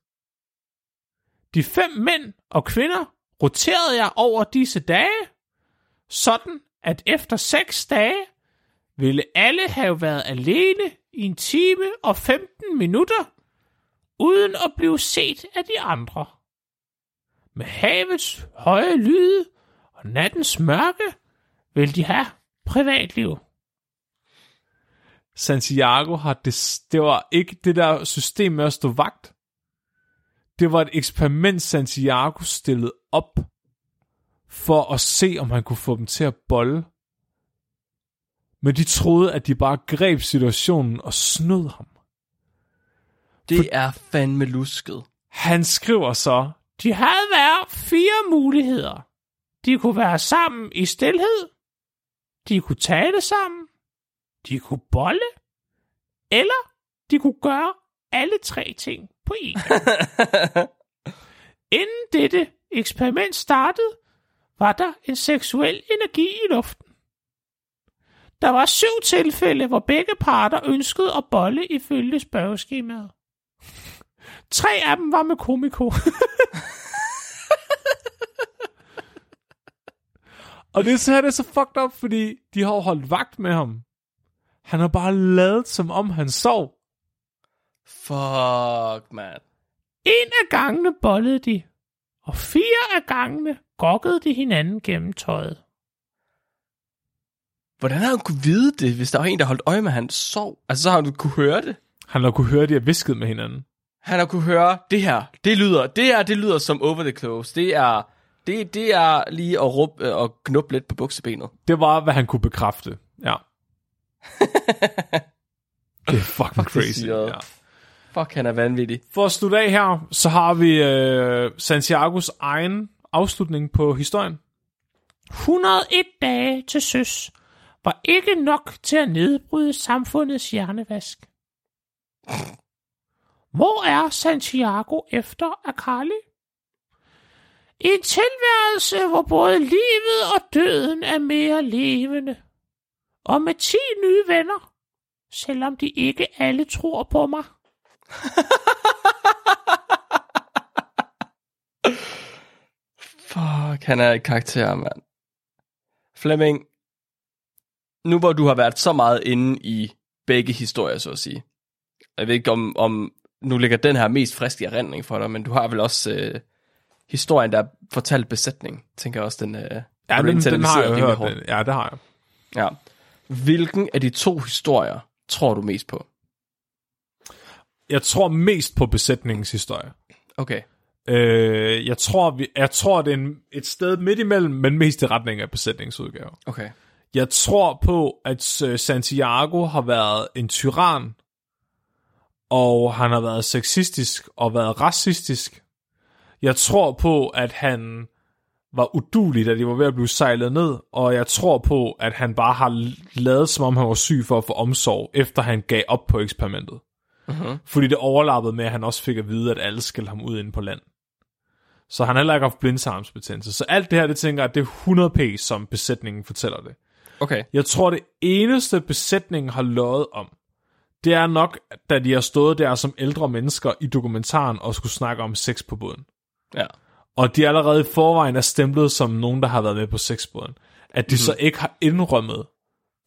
De fem mænd og kvinder roterede jeg over disse dage, sådan at efter seks dage ville alle have været alene i en time og 15 minutter, uden at blive set af de andre. Med havets høje lyde og nattens mørke vil de have privatliv. Santiago har det, det var ikke det der system med at stå vagt. Det var et eksperiment, Santiago stillede op for at se, om han kunne få dem til at bolle. Men de troede, at de bare greb situationen og snød ham. Det er fandme lusket. Han skriver så, De havde været fire muligheder. De kunne være sammen i stilhed. De kunne tale sammen. De kunne bolle. Eller de kunne gøre alle tre ting på én. (laughs) Inden dette eksperiment startede, var der en seksuel energi i luften. Der var syv tilfælde, hvor begge parter ønskede at bolle ifølge spørgeskemaet. Tre af dem var med komiko. Og det er så, det er så fucked up, fordi de har holdt vagt med ham. Han har bare lavet, som om han sov. Fuck, man. En af gangene bollede de, og fire af gangene gokkede de hinanden gennem tøjet. Hvordan har han kunne vide det, hvis der var en, der holdt øje med, at han sov? Altså, så har han kunne høre det. Han har kunne høre, at de har visket med hinanden. Han har kunne høre, det her, det lyder, det her, det lyder som over the close. Det er, det, det er lige at råbe og knuppe lidt på buksebenet. Det var, hvad han kunne bekræfte. Ja. (laughs) det er fucking Fuck, crazy. Ja. Fuck, han er vanvittig. For at slutte af her, så har vi øh, Santiagos egen afslutning på historien. 101 dage til søs var ikke nok til at nedbryde samfundets hjernevask. (laughs) Hvor er Santiago efter Akali? I en tilværelse, hvor både livet og døden er mere levende. Og med 10 nye venner, selvom de ikke alle tror på mig. (laughs) Fuck, han er et karakter, mand. Flemming, nu hvor du har været så meget inde i begge historier, så at sige. Jeg ved ikke, om, om nu ligger den her mest frisk i erindring for dig, men du har vel også øh, historien, der er fortalt besætning, tænker jeg også, den, øh, Ja, den, den har jeg hørt. Den. Ja, det har jeg. Ja. Hvilken af de to historier tror du mest på? Jeg tror mest på besætningens historie. Okay. Øh, jeg tror, vi, jeg tror det er en, et sted midt imellem, men mest i retning af besætningsudgave. Okay. Jeg tror på, at øh, Santiago har været en tyran, og han har været sexistisk og været racistisk. Jeg tror på, at han var udulig, da de var ved at blive sejlet ned, og jeg tror på, at han bare har lavet, som om han var syg for at få omsorg, efter han gav op på eksperimentet. Uh-huh. Fordi det overlappede med, at han også fik at vide, at alle skældte ham ud inde på land. Så han har heller ikke haft blindtarmsbetændelse. Så alt det her, det tænker jeg, det er 100p, som besætningen fortæller det. Okay. Jeg tror, det eneste besætningen har løjet om, det er nok, da de har stået der som ældre mennesker i dokumentaren og skulle snakke om sex på båden. Ja. Og de allerede i forvejen er stemplet som nogen, der har været med på sexbåden. At de mm-hmm. så ikke har indrømmet,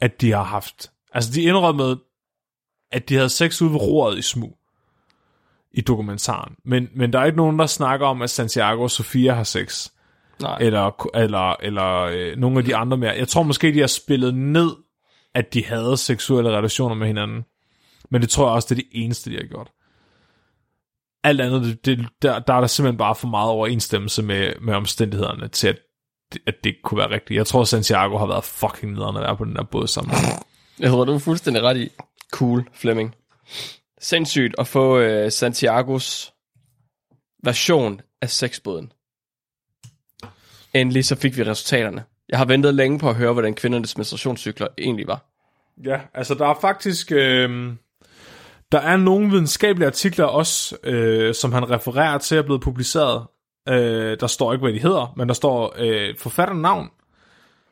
at de har haft... Altså, de indrømmede, at de havde sex ude ved roret i smug i dokumentaren. Men, men der er ikke nogen, der snakker om, at Santiago og Sofia har sex. Nej. Eller, eller, eller øh, nogle af de andre mere. Jeg tror måske, de har spillet ned, at de havde seksuelle relationer med hinanden. Men det tror jeg også, det er det eneste, de har gjort. Alt andet, det, det, der, der er der simpelthen bare for meget overensstemmelse med, med omstændighederne til, at, at det kunne være rigtigt. Jeg tror, Santiago har været fucking nederen at være på den der båd sammen. (laughs) Jeg tror, du er fuldstændig ret i. Cool, Flemming. Sindssygt at få øh, Santiagos version af sexbåden. Endelig så fik vi resultaterne. Jeg har ventet længe på at høre, hvordan kvindernes menstruationscykler egentlig var. Ja, altså der er faktisk... Øh, der er nogle videnskabelige artikler også, øh, som han refererer til, er blevet publiceret. Øh, der står ikke, hvad de hedder, men der står øh, forfatternavn.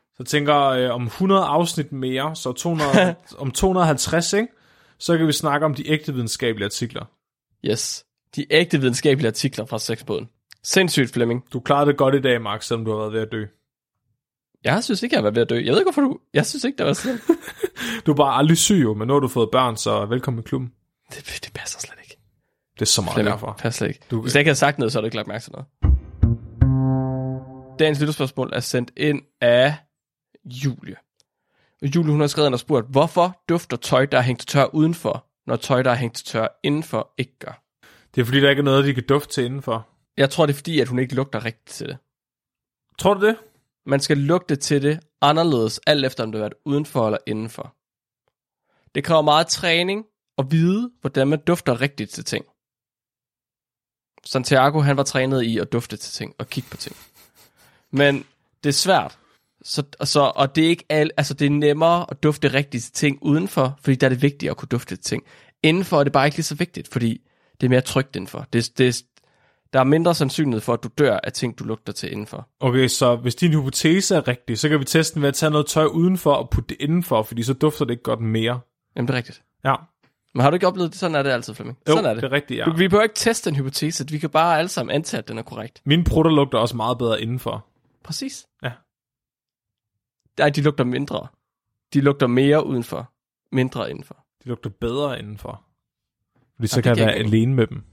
Så jeg tænker, øh, om 100 afsnit mere, så 200, (laughs) om 250, ikke? så kan vi snakke om de ægte videnskabelige artikler. Yes. De ægte videnskabelige artikler fra sexbåden. Sindssygt, Flemming. Du klarede det godt i dag, Mark, selvom du har været ved at dø. Jeg synes ikke, jeg var ved at dø. Jeg ved ikke, hvorfor du... Jeg synes ikke, der var sådan. (laughs) Du er bare aldrig syg jo, men nu har du fået børn, så velkommen i klubben. Det, det passer slet ikke. Det er så meget Flemming, derfor. passer slet ikke. Du- Hvis jeg ikke havde sagt noget, så har du ikke lagt mærke til noget. Dagens lytterspørgsmål er sendt ind af Julie. Og Julie, hun har skrevet og spurgt, hvorfor dufter tøj, der er hængt til tør udenfor, når tøj, der er hængt til tør indenfor, ikke gør? Det er fordi, der ikke er noget, de kan dufte til indenfor. Jeg tror, det er fordi, at hun ikke lugter rigtigt til det. Tror du det? Man skal lugte til det anderledes, alt efter om det har været udenfor eller indenfor. Det kræver meget træning at vide, hvordan man dufter rigtigt til ting. Santiago, han var trænet i at dufte til ting og kigge på ting. Men det er svært. Så, så, og det er ikke al, altså det er nemmere at dufte rigtigt til ting udenfor, fordi der er det vigtigt at kunne dufte til ting. Indenfor er det bare ikke lige så vigtigt, fordi det er mere trygt indenfor. Det, det, Der er mindre sandsynlighed for, at du dør af ting, du lugter til indenfor. Okay, så hvis din hypotese er rigtig, så kan vi teste den ved at tage noget tøj udenfor og putte det indenfor, fordi så dufter det ikke godt mere. Jamen, det er rigtigt. Ja, Men har du ikke oplevet det? Sådan er det altid, Flemming. jo, Sådan er det. det er rigtigt, ja. Du, vi behøver ikke teste en hypotese. Vi kan bare alle sammen antage, at den er korrekt. Mine prutter lugter også meget bedre indenfor. Præcis. Ja. Nej, de lugter mindre. De lugter mere udenfor. Mindre indenfor. De lugter bedre indenfor. Fordi så det kan jeg være ikke alene med dem.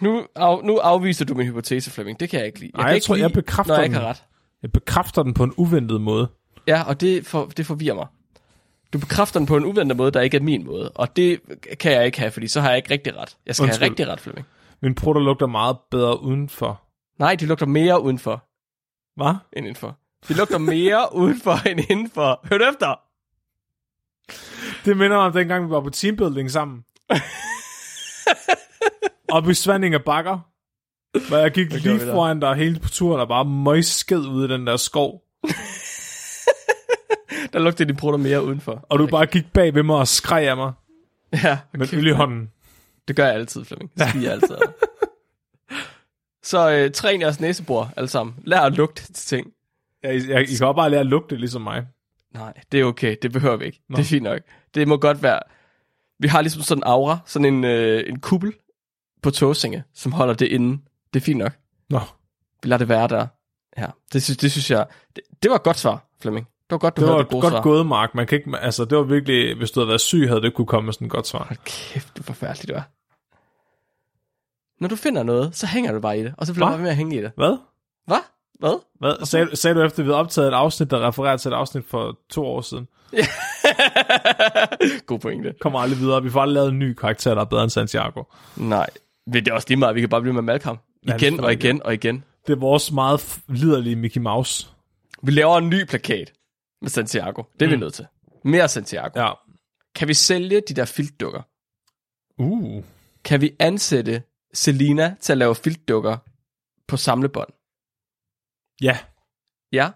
Nu, af, nu afviser du min hypotese, Flemming. Det kan jeg ikke lide. Nej, kan jeg ikke tror, jeg lide, bekræfter når jeg ikke den. har ret. Jeg bekræfter den på en uventet måde. Ja, og det, for, det forvirrer mig. Du bekræfter den på en uventet måde, der ikke er min måde. Og det kan jeg ikke have, fordi så har jeg ikke rigtig ret. Jeg skal Undskyld. have rigtig ret, Flemming. Mine prutter lugter meget bedre udenfor. Nej, de lugter mere udenfor Hvad? end indenfor. De lugter mere (laughs) udenfor end indenfor. Hør du efter? Det minder mig om dengang, vi var på teambuilding sammen. (laughs) Oppe i Svandinge Bakker. Hvor jeg gik lige foran dig hele på turen og bare møgsked ude i den der skov. Der lugter de prutter mere udenfor. Og du bare gik bag ved mig og skreg af mig Ja, med øl i hånden. det gør jeg altid, Flemming. Det siger jeg altid. (laughs) Så øh, træn jeres næsebor alle sammen. Lær at lugte til ting. Ja, I, jeg, I kan også bare lære at lugte ligesom mig. Nej, det er okay. Det behøver vi ikke. Nå. Det er fint nok. Det må godt være... Vi har ligesom sådan en aura, sådan en, øh, en kuppel på Tåsinge, som holder det inde. Det er fint nok. Nå, Vi lader det være der. Ja, det, synes, det synes jeg... Det, det var et godt svar, Flemming. Det var godt, du det var det gode godt svar. gået, Mark. Man kan ikke, altså, det var virkelig, hvis du havde været syg, havde det kunne komme med sådan et godt svar. Hold kæft, du er forfærdelig, du er. Når du finder noget, så hænger du bare i det, og så bliver du bare med at hænge i det. Hvad? Hvad? Hvad? Hvad? Sagde, sagde du efter, at vi havde optaget et afsnit, der refererer til et afsnit for to år siden? (laughs) God pointe. Kommer aldrig videre. Vi får aldrig lavet en ny karakter, der er bedre end Santiago. Nej, det er også lige meget, vi kan bare blive med Malcolm. Ja, det Igen tror og igen og igen. Det er vores meget liderlige Mickey Mouse. Vi laver en ny plakat med Santiago. Det er mm. vi nødt til. Mere Santiago. Ja. Kan vi sælge de der filtdukker? Uh. Kan vi ansætte Selina til at lave filtdukker på samlebånd? Ja, Ja,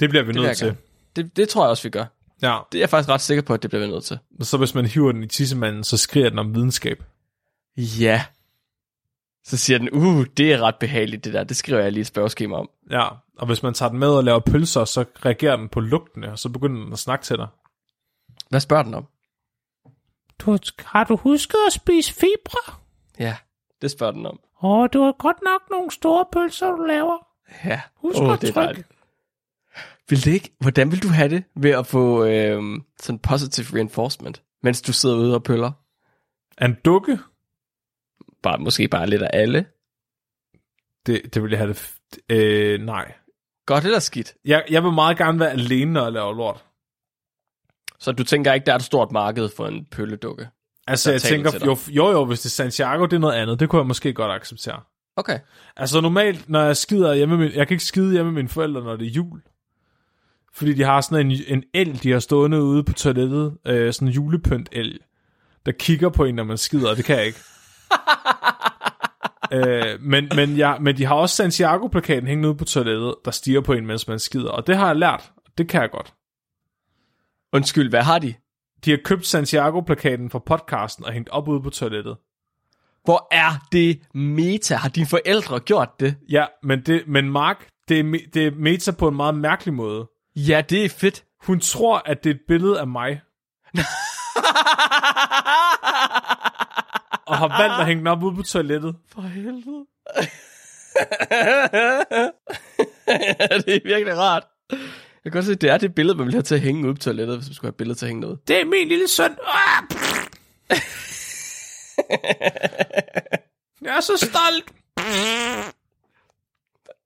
det bliver vi det nødt til. Det, det tror jeg også, vi gør. Ja, Det er jeg faktisk ret sikker på, at det bliver vi nødt til. så hvis man hiver den i tissemanden, så skriger den om videnskab. Ja. Så siger den, uh, det er ret behageligt det der. Det skriver jeg lige et spørgeskema om. Ja, og hvis man tager den med og laver pølser, så reagerer den på lugtene, og så begynder den at snakke til dig. Hvad spørger den om? Du, har du husket at spise fibre? Ja, det spørger den om. Åh, du har godt nok nogle store pølser, du laver. Ja, Husk Åh, at det er dejligt. Vil det ikke, hvordan vil du have det ved at få øh, sådan positive reinforcement, mens du sidder ude og pøller? Er en dukke? Bare, måske bare lidt af alle. Det, det vil jeg have det... f- Øh, nej. Godt eller skidt? Jeg, jeg vil meget gerne være alene, når jeg laver lort. Så du tænker ikke, der er et stort marked for en pølledukke? Altså, jeg tænker, jo, jo, jo, hvis det er Santiago, det er noget andet. Det kunne jeg måske godt acceptere. Okay. Altså normalt, når jeg skider hjemme min, jeg kan ikke skide hjemme med mine forældre, når det er jul. Fordi de har sådan en, en el, de har stående ude på toilettet, øh, sådan en julepynt el, der kigger på en, når man skider, og det kan jeg ikke. (laughs) øh, men, men, ja, men de har også Santiago-plakaten hængende ude på toilettet, der stiger på en, mens man skider, og det har jeg lært. Det kan jeg godt. Undskyld, hvad har de? De har købt Santiago-plakaten fra podcasten og hængt op ude på toilettet. Hvor er det meta? Har dine forældre gjort det? Ja, men, det, men Mark, det er, me- det er meta på en meget mærkelig måde. Ja, det er fedt. Hun tror, at det er et billede af mig, (laughs) og har valgt at hænge den op ude på toilettet. For helvede. (laughs) det er virkelig rart. Jeg kan godt se, at det er det billede, man vil have til at hænge ude på toilettet, hvis man skulle have et billede til at hænge noget. Det er min lille søn. Ah. Jeg er så stolt.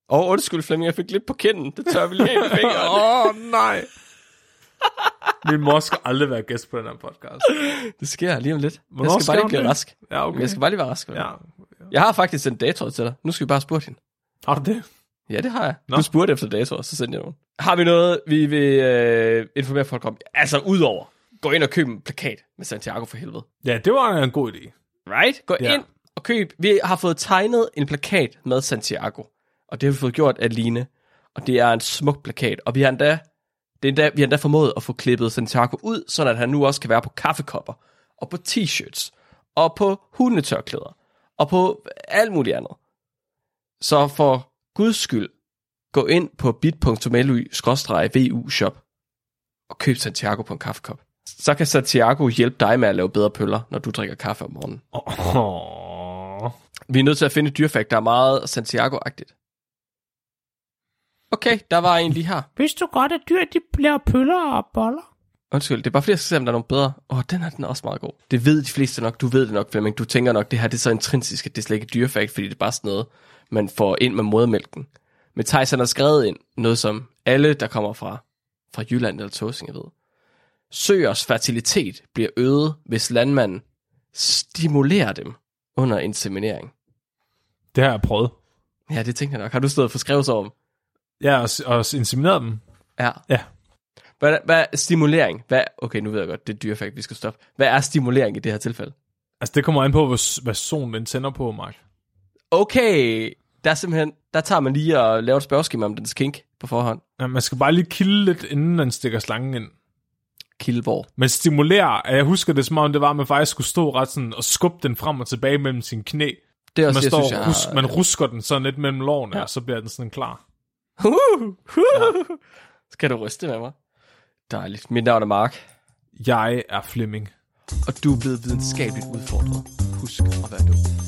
Åh, oh, undskyld Flemming, jeg fik lidt på kinden. Det tør vi lige. (laughs) Åh, oh, nej. Min mor skal aldrig være gæst på den her podcast. Det sker lige om lidt. Hvornår jeg skal skal bare lige blive det? rask. Ja, okay. Jeg skal bare lige være rask. Ja. Ja. Jeg har faktisk en dator til dig. Nu skal vi bare spørge hende. Har du det? Ja, det har jeg. Nå. Du spurgte efter datoer, så sendte jeg nogen. Har vi noget, vi vil øh, informere folk om? Altså, udover. Gå ind og køb en plakat med Santiago for helvede. Ja, det var en god idé. Right? Gå ja. ind og køb. Vi har fået tegnet en plakat med Santiago. Og det har vi fået gjort af Line. Og det er en smuk plakat. Og vi har endda, det er endda, vi har endda formået at få klippet Santiago ud, så at han nu også kan være på kaffekopper, og på t-shirts, og på hundetørklæder, og på alt muligt andet. Så for guds skyld, gå ind på bit.ly-vu shop og køb Santiago på en kaffekop. Så kan Santiago hjælpe dig med at lave bedre pøller, når du drikker kaffe om morgenen. Oh. Vi er nødt til at finde et dyrfakt, der er meget Santiago-agtigt. Okay, der var en lige her. Vidste du godt, at dyr de laver pøller og boller? Undskyld, det er bare fordi, jeg skal se, om der er nogle bedre. Åh, oh, den er den er også meget god. Det ved de fleste nok. Du ved det nok, Flemming. Du tænker nok, det her det er så intrinsisk, at det er slet ikke dyrefakt, fordi det er bare sådan noget, man får ind med modermælken. Men Thijs har skrevet ind noget, som alle, der kommer fra, fra Jylland eller Tåsinge ved. Søers fertilitet bliver øget, hvis landmanden stimulerer dem under inseminering. Det har jeg prøvet. Ja, det tænker jeg nok. Har du stået for skrevet om? Ja, og, og insemineret dem. Ja. Ja. Hvad, hvad er stimulering? Hvad, okay, nu ved jeg godt, det er dyrefakt, vi skal stoppe. Hvad er stimulering i det her tilfælde? Altså, det kommer an på, hvad, hvad solen den tænder på, Mark. Okay, der er simpelthen, der tager man lige og laver et spørgeskema om dens kink på forhånd. Ja, man skal bare lige kilde lidt, inden man stikker slangen ind. Kildborg. Men stimulere, jeg husker det som om, det var, at man faktisk skulle stå ret sådan og skubbe den frem og tilbage mellem sine knæ. Det er også, Man, jeg står, synes, jeg rus, man rusker den sådan lidt mellem lårene. Ja. og så bliver den sådan klar. Uh, uh, Skal du ryste med mig? Dejligt. Mit navn er Mark, Jeg er Flemming. og du er blevet videnskabeligt udfordret. Husk at være dum.